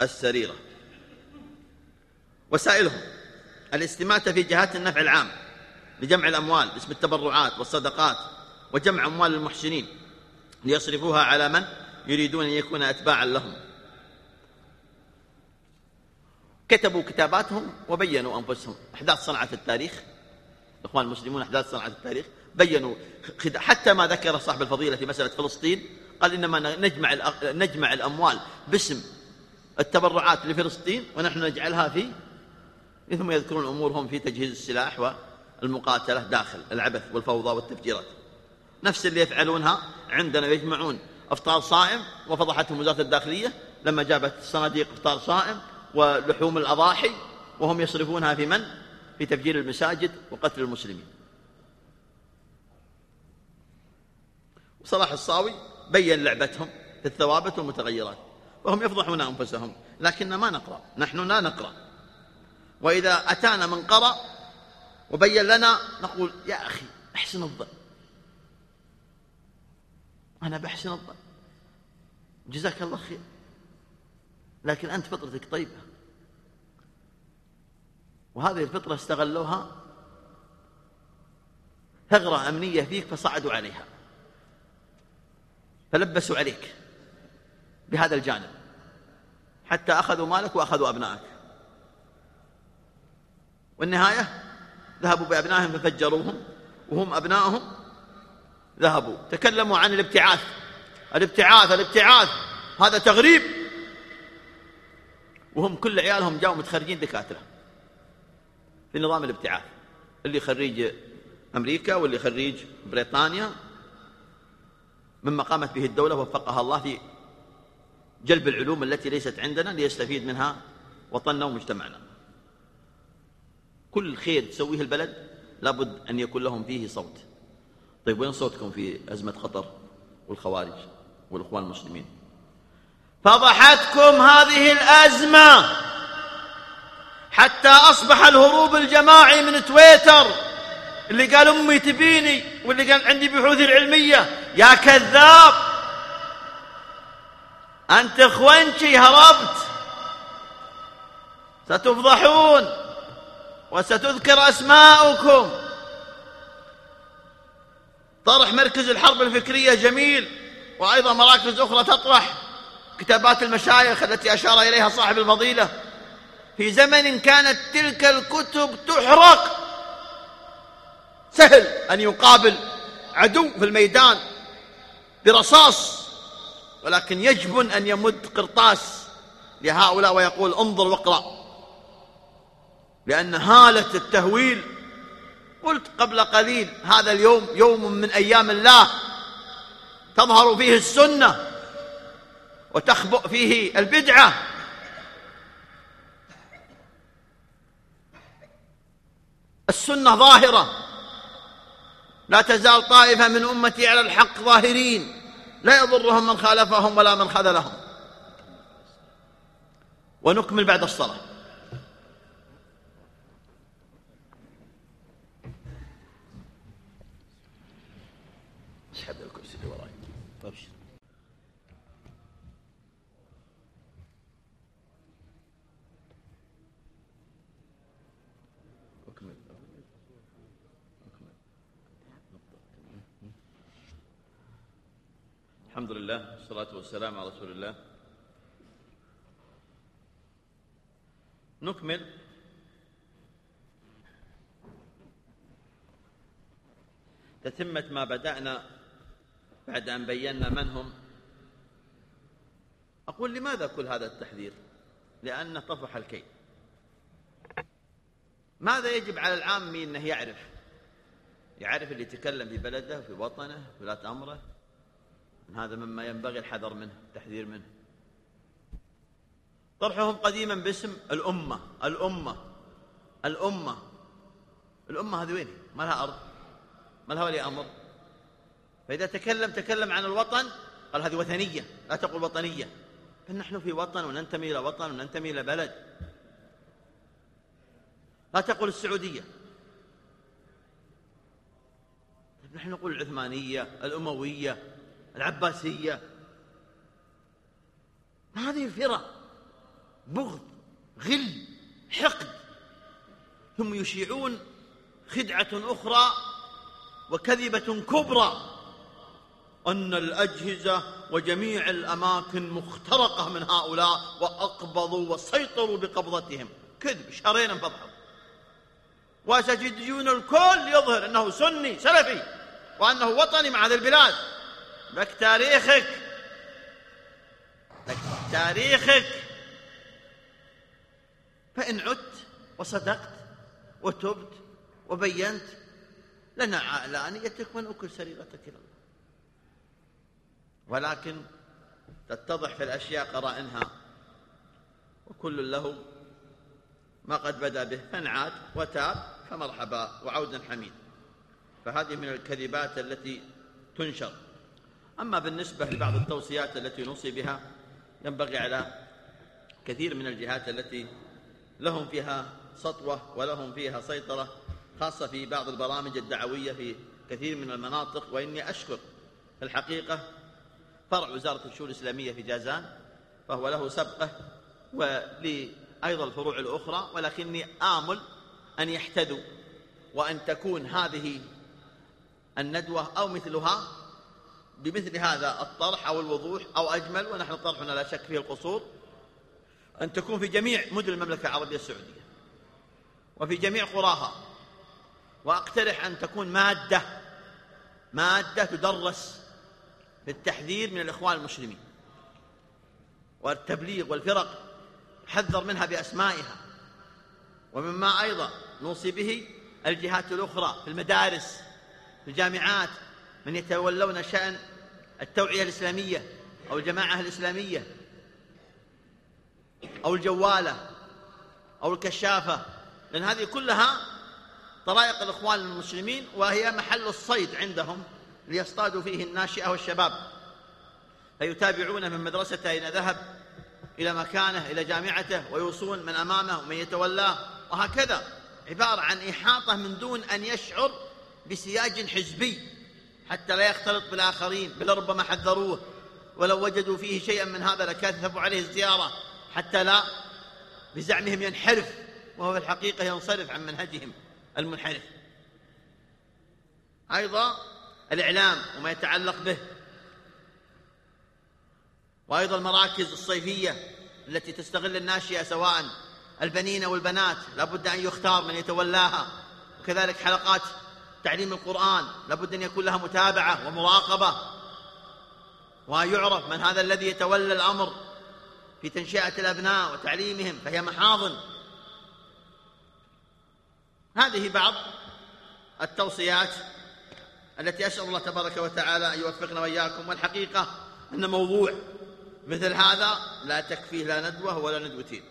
السريرة. وسائلهم الاستماتة في جهات النفع العام لجمع الأموال باسم التبرعات والصدقات وجمع أموال المحسنين ليصرفوها على من يريدون أن يكون أتباعا لهم. كتبوا كتاباتهم وبينوا أنفسهم. أحداث صنعت التاريخ الإخوان المسلمون أحداث صنعت التاريخ بينوا حتى ما ذكر صاحب الفضيلة في مسألة فلسطين قال إنما نجمع نجمع الأموال باسم التبرعات لفلسطين ونحن نجعلها في ثم يذكرون أمورهم في تجهيز السلاح والمقاتلة داخل العبث والفوضى والتفجيرات نفس اللي يفعلونها عندنا يجمعون أفطار صائم وفضحتهم وزارة الداخلية لما جابت صناديق أفطار صائم ولحوم الأضاحي وهم يصرفونها في من؟ في تفجير المساجد وقتل المسلمين. وصلاح الصاوي بين لعبتهم في الثوابت والمتغيرات وهم يفضحون أنفسهم لكن ما نقرأ نحن لا نقرأ. وإذا أتانا من قرأ وبين لنا نقول يا أخي احسن الظن. أنا بحسن الظن. جزاك الله خير. لكن أنت فطرتك طيبة. وهذه الفطرة استغلوها ثغرة أمنية فيك فصعدوا عليها. فلبسوا عليك بهذا الجانب. حتى أخذوا مالك وأخذوا أبنائك. والنهاية ذهبوا بأبنائهم ففجروهم وهم أبنائهم ذهبوا. تكلموا عن الابتعاث. الابتعاث الابتعاث. هذا تغريب. وهم كل عيالهم جاءوا متخرجين دكاترة. في نظام الابتعاث اللي خريج أمريكا واللي خريج بريطانيا مما قامت به الدولة وفقها الله في جلب العلوم التي ليست عندنا ليستفيد منها وطننا ومجتمعنا. كل خير تسويه البلد لابد أن يكون لهم فيه صوت. طيب وين صوتكم في أزمة قطر والخوارج والإخوان المسلمين؟ فضحتكم هذه الأزمة! حتى أصبح الهروب الجماعي من تويتر. اللي قال أمي تبيني واللي قال عندي بحوث العلمية. يا كذاب! أنت إخوانتي هربت. ستفضحون وستذكر أسماؤكم. طرح مركز الحرب الفكرية جميل وأيضا مراكز أخرى تطرح. كتابات المشايخ التي أشار إليها صاحب الفضيلة. في زمن كانت تلك الكتب تحرق. سهل أن يقابل عدو في الميدان برصاص ولكن يجب أن يمد قرطاس لهؤلاء ويقول انظر واقرأ. لأن هالة التهويل قلت قبل قليل هذا اليوم يوم من أيام الله تظهر فيه السنة وتخبؤ فيه البدعة. السنة ظاهرة. لا تزال طائفة من أمتي على الحق ظاهرين. لا يضرهم من خالفهم ولا من خذلهم. ونكمل بعد الصلاة. الحمد لله والصلاة والسلام على رسول الله. نكمل. تتمة ما بدأنا بعد أن بينا من هم. أقول لماذا كل هذا التحذير؟ لأن طفح الكيل. ماذا يجب على العامي أنه يعرف؟ يعرف اللي يتكلم في بلده في وطنه في ولاة أمره. هذا مما ينبغي الحذر منه التحذير منه. طرحهم قديما باسم الأمة الأمة الأمة. الأمة هذه وين ما لها أرض ما لها ولي أمر. فإذا تكلم تكلم عن الوطن قال هذه وثنية لا تقول وطنية. فنحن في وطن وننتمي إلى وطن وننتمي إلى بلد. لا تقول السعودية. نحن نقول العثمانية الأموية. العباسية. هذه الفرق؟ بغض غل حقد. ثم يشيعون خدعة أخرى وكذبة كبرى. أن الأجهزة وجميع الأماكن مخترقة من هؤلاء وأقبضوا وسيطروا بقبضتهم. كذب شهرين انفضحوا وستجدون الكل يظهر أنه سني سلفي وأنه وطني مع هذه البلاد. لك تاريخك. لك تاريخك. فإن عدت وصدقت وتبت وبينت لنا علانيتك ونؤكل سريرتك إلى الله. ولكن تتضح في الأشياء قرائنها. وكل له ما قد بدا به. فإن عاد وتاب فمرحبا وعودا حميد. فهذه من الكذبات التي تنشر. أما بالنسبة لبعض التوصيات التي نوصي بها ينبغي على كثير من الجهات التي لهم فيها سطوة ولهم فيها سيطرة خاصة في بعض البرامج الدعوية في كثير من المناطق. وإني أشكر في الحقيقة فرع وزارة الشؤون الإسلامية في جازان فهو له سبقة ولأيضا الفروع الأخرى ولكني آمل أن يحتدوا وأن تكون هذه الندوة أو مثلها بمثل هذا الطرح أو الوضوح أو أجمل ونحن طرحنا لا شك فيه القصور أن تكون في جميع مدن المملكة العربية السعودية وفي جميع قراها وأقترح أن تكون مادة مادة تدرس في التحذير من الإخوان المسلمين والتبليغ والفرق حذر منها بأسمائها ومما أيضا نوصي به الجهات الأخرى في المدارس في الجامعات من يتولون شأن التوعية الإسلامية أو الجماعة الإسلامية أو الجوالة أو الكشافة لأن هذه كلها طرائق الإخوان المسلمين وهي محل الصيد عندهم ليصطادوا فيه الناشئة والشباب. فيتابعون من مدرسته أين ذهب إلى مكانه إلى جامعته ويوصون من أمامه ومن يتولاه. وهكذا عبارة عن إحاطة من دون أن يشعر بسياج حزبي. حتى لا يختلط بالآخرين بل ربما حذروه. ولو وجدوا فيه شيئا من هذا لكثفوا عليه الزيارة حتى لا بزعمهم ينحرف وهو في الحقيقة ينصرف عن منهجهم المنحرف. أيضا الإعلام وما يتعلق به. وأيضا المراكز الصيفية التي تستغل الناشئة سواء البنين والبنات لابد أن يختار من يتولاها. وكذلك حلقات تعليم القرآن لابد أن يكون لها متابعة ومراقبة. ويعرف من هذا الذي يتولى الأمر في تنشئة الأبناء وتعليمهم فهي محاضن. هذه بعض التوصيات التي أسأل الله تبارك وتعالى أن يوفقنا وإياكم. والحقيقة أن موضوع مثل هذا لا تكفيه لا ندوة ولا ندوتين.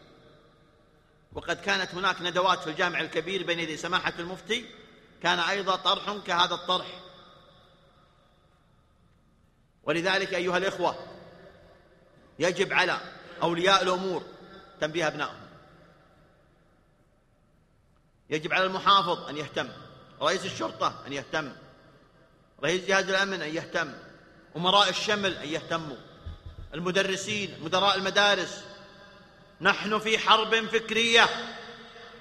وقد كانت هناك ندوات في الجامع الكبير بين يدي سماحة المفتي كان أيضا طرح كهذا الطرح. ولذلك أيها الإخوة يجب على أولياء الأمور تنبيه أبنائهم. يجب على المحافظ أن يهتم رئيس الشرطة أن يهتم رئيس جهاز الأمن أن يهتم أمراء الشمل أن يهتموا المدرسين مدراء المدارس. نحن في حرب فكرية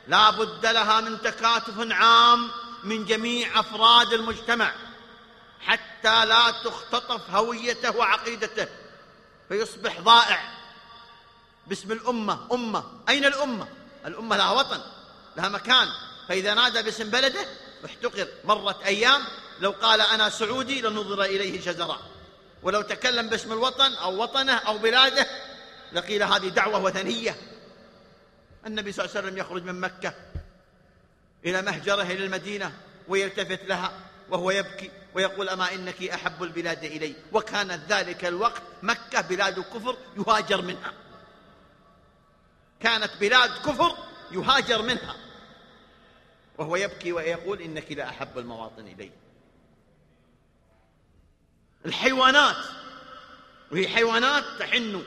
لا بد لها من تكاتف عام من جميع أفراد المجتمع حتى لا تختطف هويته وعقيدته فيصبح ضائع. باسم الأمة أمة. أين الأمة؟ الأمة لها وطن لها مكان. فإذا نادى باسم بلده احتقر. مرت أيام لو قال أنا سعودي لنظر إليه شزرا ولو تكلم باسم الوطن أو وطنه أو بلاده لقيل هذه دعوة وثنية. النبي صلى الله عليه وسلم يخرج من مكة إلى مهجره إلى المدينة ويلتفت لها وهو يبكي ويقول أما إنك أحب البلاد إلي وكانت ذلك الوقت مكة بلاد كفر يهاجر منها. كانت بلاد كفر يهاجر منها. وهو يبكي ويقول إنك لأحب المواطن إلي. الحيوانات وهي حيوانات تحن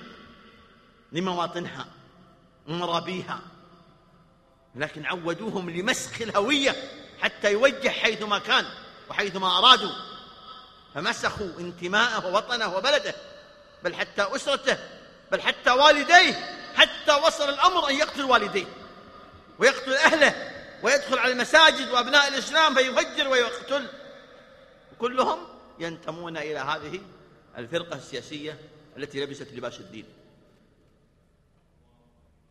لمواطنها ومرابيها لكن عودوهم لمسخ الهوية حتى يوجه حيثما كان وحيثما أرادوا. فمسخوا انتماءه ووطنه وبلده بل حتى أسرته بل حتى والديه حتى وصل الأمر أن يقتل والديه ويقتل أهله ويدخل على المساجد وأبناء الإسلام فيفجر ويقتل. كلهم ينتمون إلى هذه الفرقة السياسية التي لبست لباس الدين.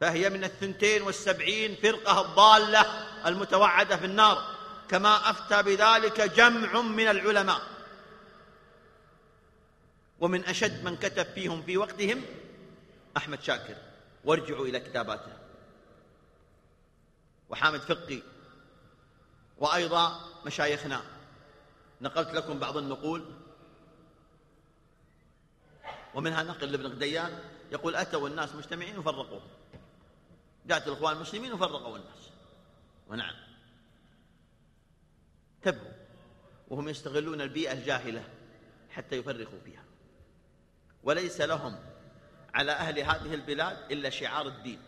فهي من الثنتين والسبعين فرقة الضالة المتوعدة في النار كما أفتى بذلك جمع من العلماء. ومن أشد من كتب فيهم في وقتهم أحمد شاكر. وارجعوا إلى كتاباته. وحامد فقي. وأيضا مشايخنا. نقلت لكم بعض النقول. ومنها نقل لابن غديان يقول أتوا الناس مجتمعين وفرقوهم. جاءت الإخوان المسلمين وفرقوا الناس. ونعم. انتبهوا وهم يستغلون البيئة الجاهلة حتى يفرقوا فيها. وليس لهم على أهل هذه البلاد إلا شعار الدين.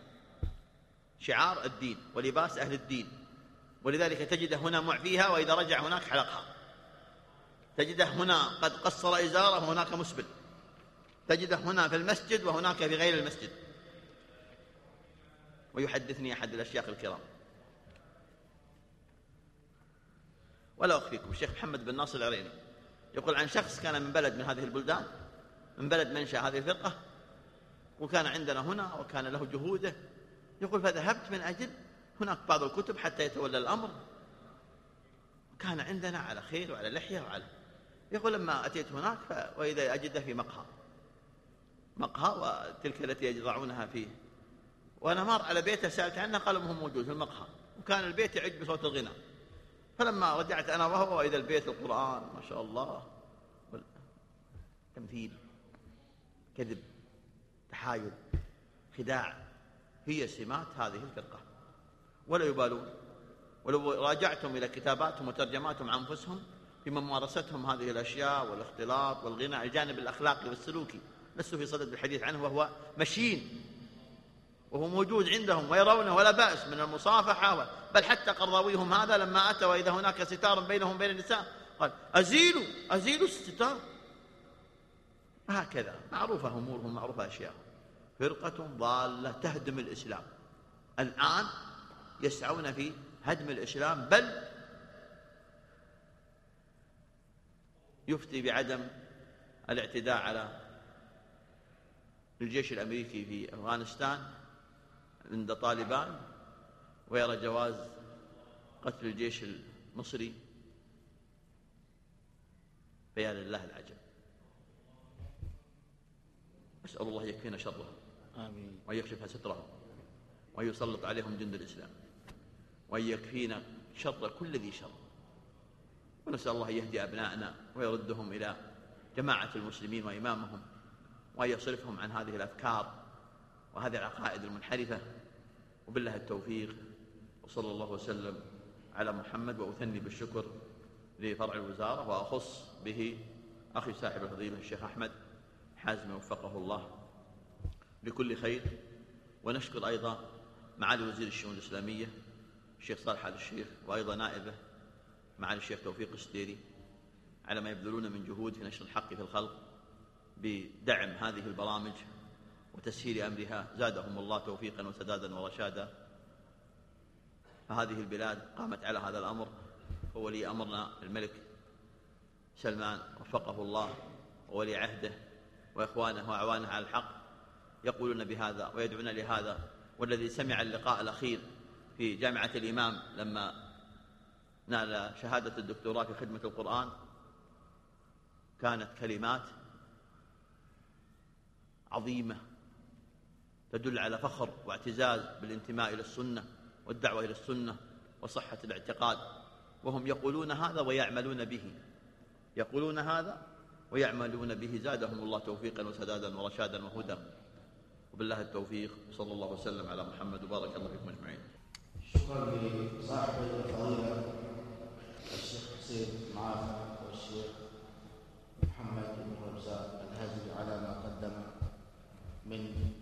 شعار الدين ولباس أهل الدين. ولذلك تجده هنا معفيها وإذا رجع هناك حلقها. تجده هنا قد قصر إزاره وهناك مسبل. تجده هنا في المسجد وهناك في غير المسجد. ويحدثني أحد الأشياخ الكرام. ولا أخفيكم الشيخ محمد بن ناصر العريني يقول عن شخص كان من بلد من هذه البلدان من بلد منشأ هذه الفرقة وكان عندنا هنا وكان له جهوده يقول فذهبت من أجل هناك بعض الكتب حتى يتولى الأمر. كان عندنا على خير وعلى لحية وعلى. يقول لما أتيت هناك. وإذا أجده في مقهى. مقهى وتلك التي يضعونها فيه. وأنا مر على بيته سألت عنه قال ما هو موجود في المقهى. وكان البيت يعج بصوت الغناء فلما رجعت أنا وهو وإذا البيت القرآن ما شاء الله تمثيل كذب تحايل خداع. هي سمات هذه الفرقة. ولا يبالون. ولو راجعتم إلى كتاباتهم وترجماتهم عن أنفسهم في ممارستهم هذه الأشياء والاختلاط والغنى الجانب الأخلاقي والسلوكي. لست في صدد الحديث عنه وهو مشين. وهو موجود عندهم ويرونه ولا بأس من المصافحة بل حتى قرضاويهم هذا لما أتى وإذا هناك ستار بينهم بين النساء قال أزيلوا أزيلوا الستار. هكذا معروفة أمورهم معروفة أشياء فرقة ضالة تهدم الإسلام. الآن يسعون في هدم الإسلام بل يفتي بعدم الاعتداء على الجيش الأمريكي في أفغانستان. عند طالبان ويرى جواز قتل الجيش المصري. فيا لله العجب. أسأل الله يكفينا شرهم آمين. وأن يكشف سترهم وأن يسلط عليهم جند الإسلام. وأن يكفينا شر كل ذي شر. ونسأل الله أن يهدي أبناءنا ويردهم إلى جماعة المسلمين وإمامهم. وأن يصرفهم عن هذه الأفكار وهذه العقائد المنحرفة. وبالله التوفيق وصلى الله وسلم على محمد وأثني بالشكر لفرع الوزارة وأخص به أخي صاحب الفضيلة الشيخ أحمد حازم وفقه الله بكل خير. ونشكر أيضا معالي وزير الشؤون الإسلامية الشيخ صالح آل الشيخ وأيضا نائبه معالي الشيخ توفيق الستيري على ما يبذلون من جهود في نشر الحق في الخلق بدعم هذه البرامج وتسهيل أمرها. زادهم الله توفيقا وسدادا ورشادا. فهذه البلاد قامت على هذا الأمر. وولي أمرنا. الملك سلمان وفقه الله وولي عهده وإخوانه وأعوانه على الحق. يقولون بهذا ويدعون لهذا. والذي سمع اللقاء الأخير في جامعة الإمام لما نال شهادة الدكتوراه في خدمة القرآن كانت كلمات عظيمة تدل على فخر واعتزاز بالانتماء إلى السنة والدعوة إلى السنة وصحة الاعتقاد. وهم يقولون هذا ويعملون به. يقولون هذا ويعملون به. زادهم الله توفيقا وسدادا ورشادا وهدى وبالله التوفيق. صلى الله وسلم على محمد وبارك الله فيكم أجمعين. شكرا لصاحب الفضيلة الشيخ حسين معافى والشيخ محمد بن رمزان الهزلي على ما قدم من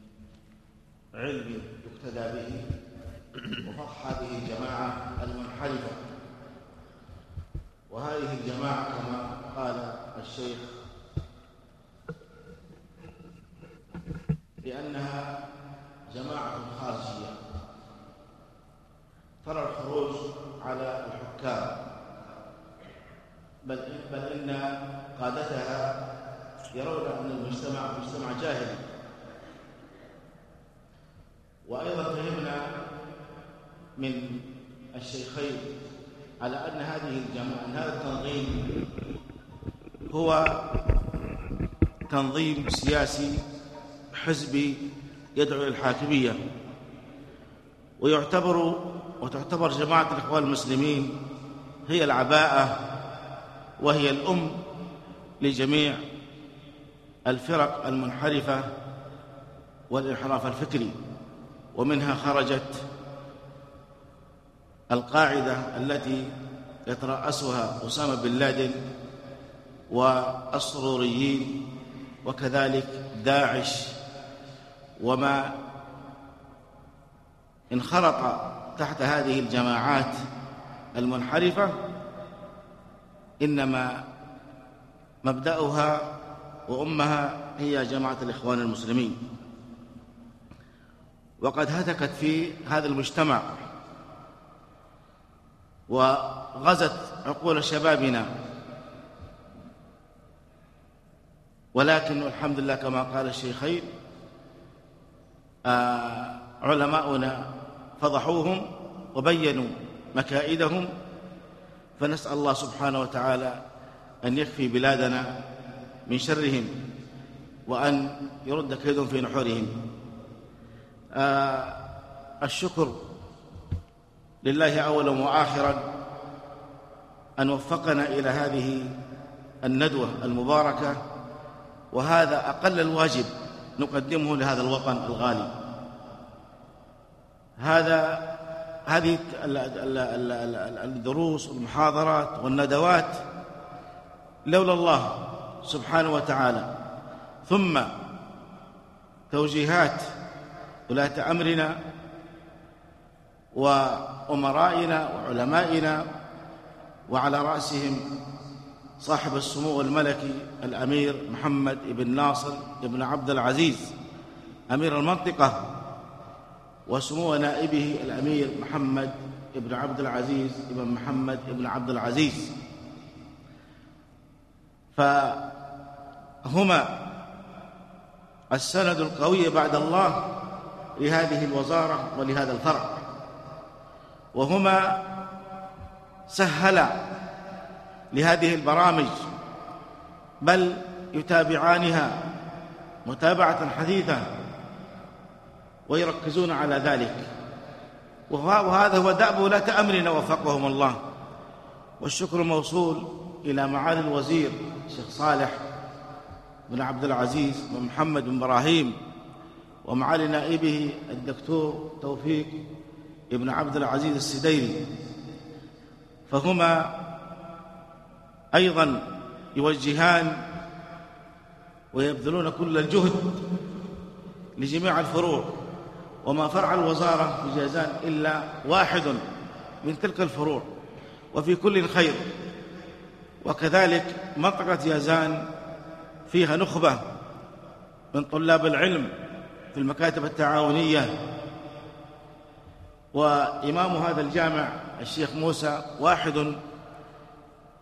علم يقتدى به وفضح هذه الجماعة المنحرفة. وهذه الجماعة كما قال الشيخ لأنها جماعة خارجية. ترى الخروج على الحكام. بل بل إن قادتها يرون أن المجتمع مجتمع جاهلي. وأيضا فهمنا من الشيخين على أن هذه الجماعة أن هذا التنظيم هو تنظيم سياسي حزبي يدعو إلى الحاكمية. ويعتبر وتعتبر جماعة الإخوان المسلمين هي العباءة وهي الأم لجميع الفرق المنحرفة والانحراف الفكري. ومنها خرجت القاعدة التي يترأسها أسامة بن لادن والسروريين وكذلك داعش وما انخرط تحت هذه الجماعات المنحرفة إنما مبدأها وأمها هي جماعة الإخوان المسلمين. وقد هتكت في هذا المجتمع وغزت عقول شبابنا. ولكن الحمد لله كما قال الشيخين آه علماؤنا فضحوهم وبينوا مكائدهم. فنسأل الله سبحانه وتعالى أن يكفي بلادنا من شرهم وأن يرد كيدهم في نحورهم. آه الشكر لله أولا وآخرا أن وفقنا إلى هذه الندوة المباركة وهذا أقل الواجب نقدمه لهذا الوطن الغالي. هذا هذه الدروس والمحاضرات والندوات لولا الله سبحانه وتعالى. ثم توجيهات ولاة أمرنا وأمرائنا وعلمائنا وعلى رأسهم صاحب السمو الملكي الأمير محمد بن ناصر بن عبد العزيز أمير المنطقة وسمو نائبه الأمير محمد بن عبد العزيز بن محمد بن عبد العزيز. فهما السند القوي بعد الله لهذه الوزارة ولهذا الفرع. وهما سهلا لهذه البرامج بل يتابعانها متابعة حديثة ويركزون على ذلك. وهذا هو دأب ولاة أمرنا وفقهم الله. والشكر موصول إلى معالي الوزير الشيخ صالح بن عبد العزيز بن محمد بن إبراهيم. ومعالي نائبه الدكتور توفيق بن عبد العزيز السديري فهما أيضا يوجهان ويبذلون كل الجهد لجميع الفروع وما فرع الوزارة في جازان إلا واحد من تلك الفروع وفي كل خير. وكذلك منطقة جازان فيها نخبة من طلاب العلم في المكاتب التعاونية. وإمام هذا الجامع الشيخ موسى واحد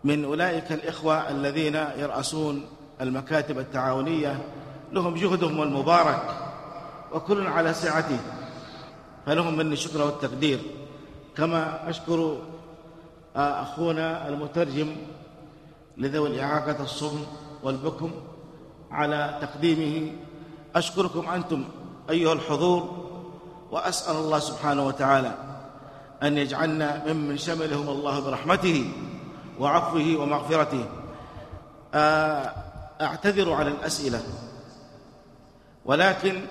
من أولئك الإخوة الذين يرأسون المكاتب التعاونية. لهم جهدهم المبارك وكل على سعته فلهم مني الشكر والتقدير. كما أشكر أخونا المترجم لذوي الإعاقة الصم والبكم على تقديمه. أشكركم أنتم أيها الحضور وأسأل الله سبحانه وتعالى أن يجعلنا ممن شملهم الله برحمته وعفوه ومغفرته. آه، أعتذر على الأسئلة ولكن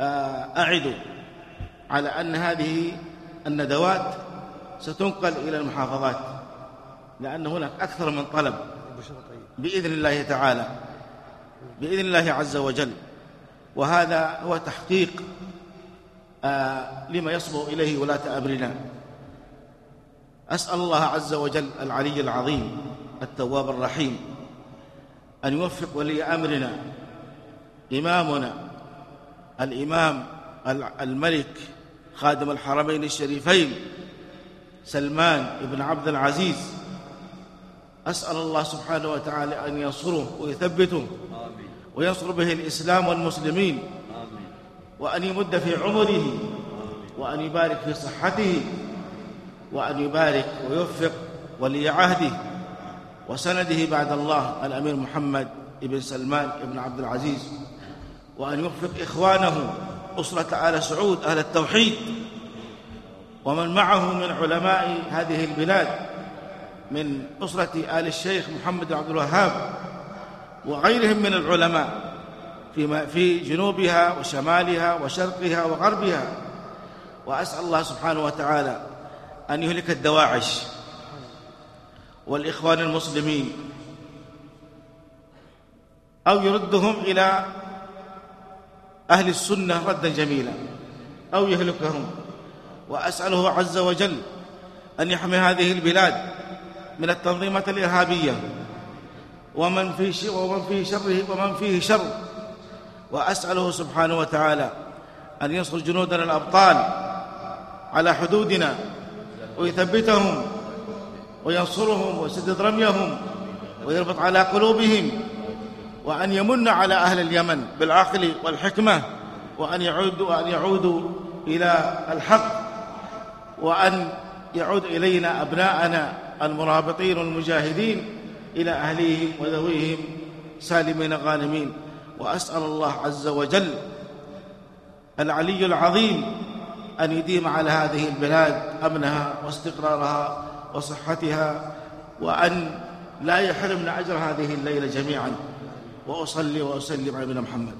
آه، أعد على أن هذه الندوات ستنقل إلى المحافظات لأن هناك أكثر من طلب بإذن الله تعالى بإذن الله عز وجل. وهذا هو تحقيق آه لما يصبو إليه ولاة أمرنا. أسأل الله عز وجل العلي العظيم التواب الرحيم أن يوفق ولي أمرنا إمامنا الإمام الملك خادم الحرمين الشريفين سلمان بن عبد العزيز. أسأل الله سبحانه وتعالى أن ينصره ويثبته. وينصر به الإسلام والمسلمين. وأن يمد في عمره. وأن يبارك في صحته. وأن يبارك ويوفق ولي عهده وسنده بعد الله الأمير محمد بن سلمان بن عبد العزيز. وأن يوفق إخوانه أسرة آل سعود أهل التوحيد. ومن معه من علماء هذه البلاد من أسرة آل الشيخ محمد عبد الوهاب. وغيرهم من العلماء في في جنوبها وشمالها وشرقها وغربها. وأسأل الله سبحانه وتعالى أن يهلك الدواعش والإخوان المسلمين أو يردهم إلى أهل السنة ردا جميلا أو يهلكهم. وأسأله عز وجل أن يحمي هذه البلاد من التنظيمات الإرهابية ومن في شر ومن فيه شره ومن فيه شر. وأسأله سبحانه وتعالى أن ينصر جنودنا الأبطال على حدودنا ويثبتهم وينصرهم ويسدد رميهم ويربط على قلوبهم وأن يمن على أهل اليمن بالعقل والحكمة وأن يعودوا وأن يعودوا إلى الحق وأن يعود إلينا أبناءنا المرابطين والمجاهدين إلى أهليهم وذويهم سالمين غانمين. وأسأل الله عز وجل العلي العظيم أن يديم على هذه البلاد أمنها واستقرارها وصحتها وأن لا يحرمنا أجر هذه الليلة جميعا. وأصلي وأسلم على محمد.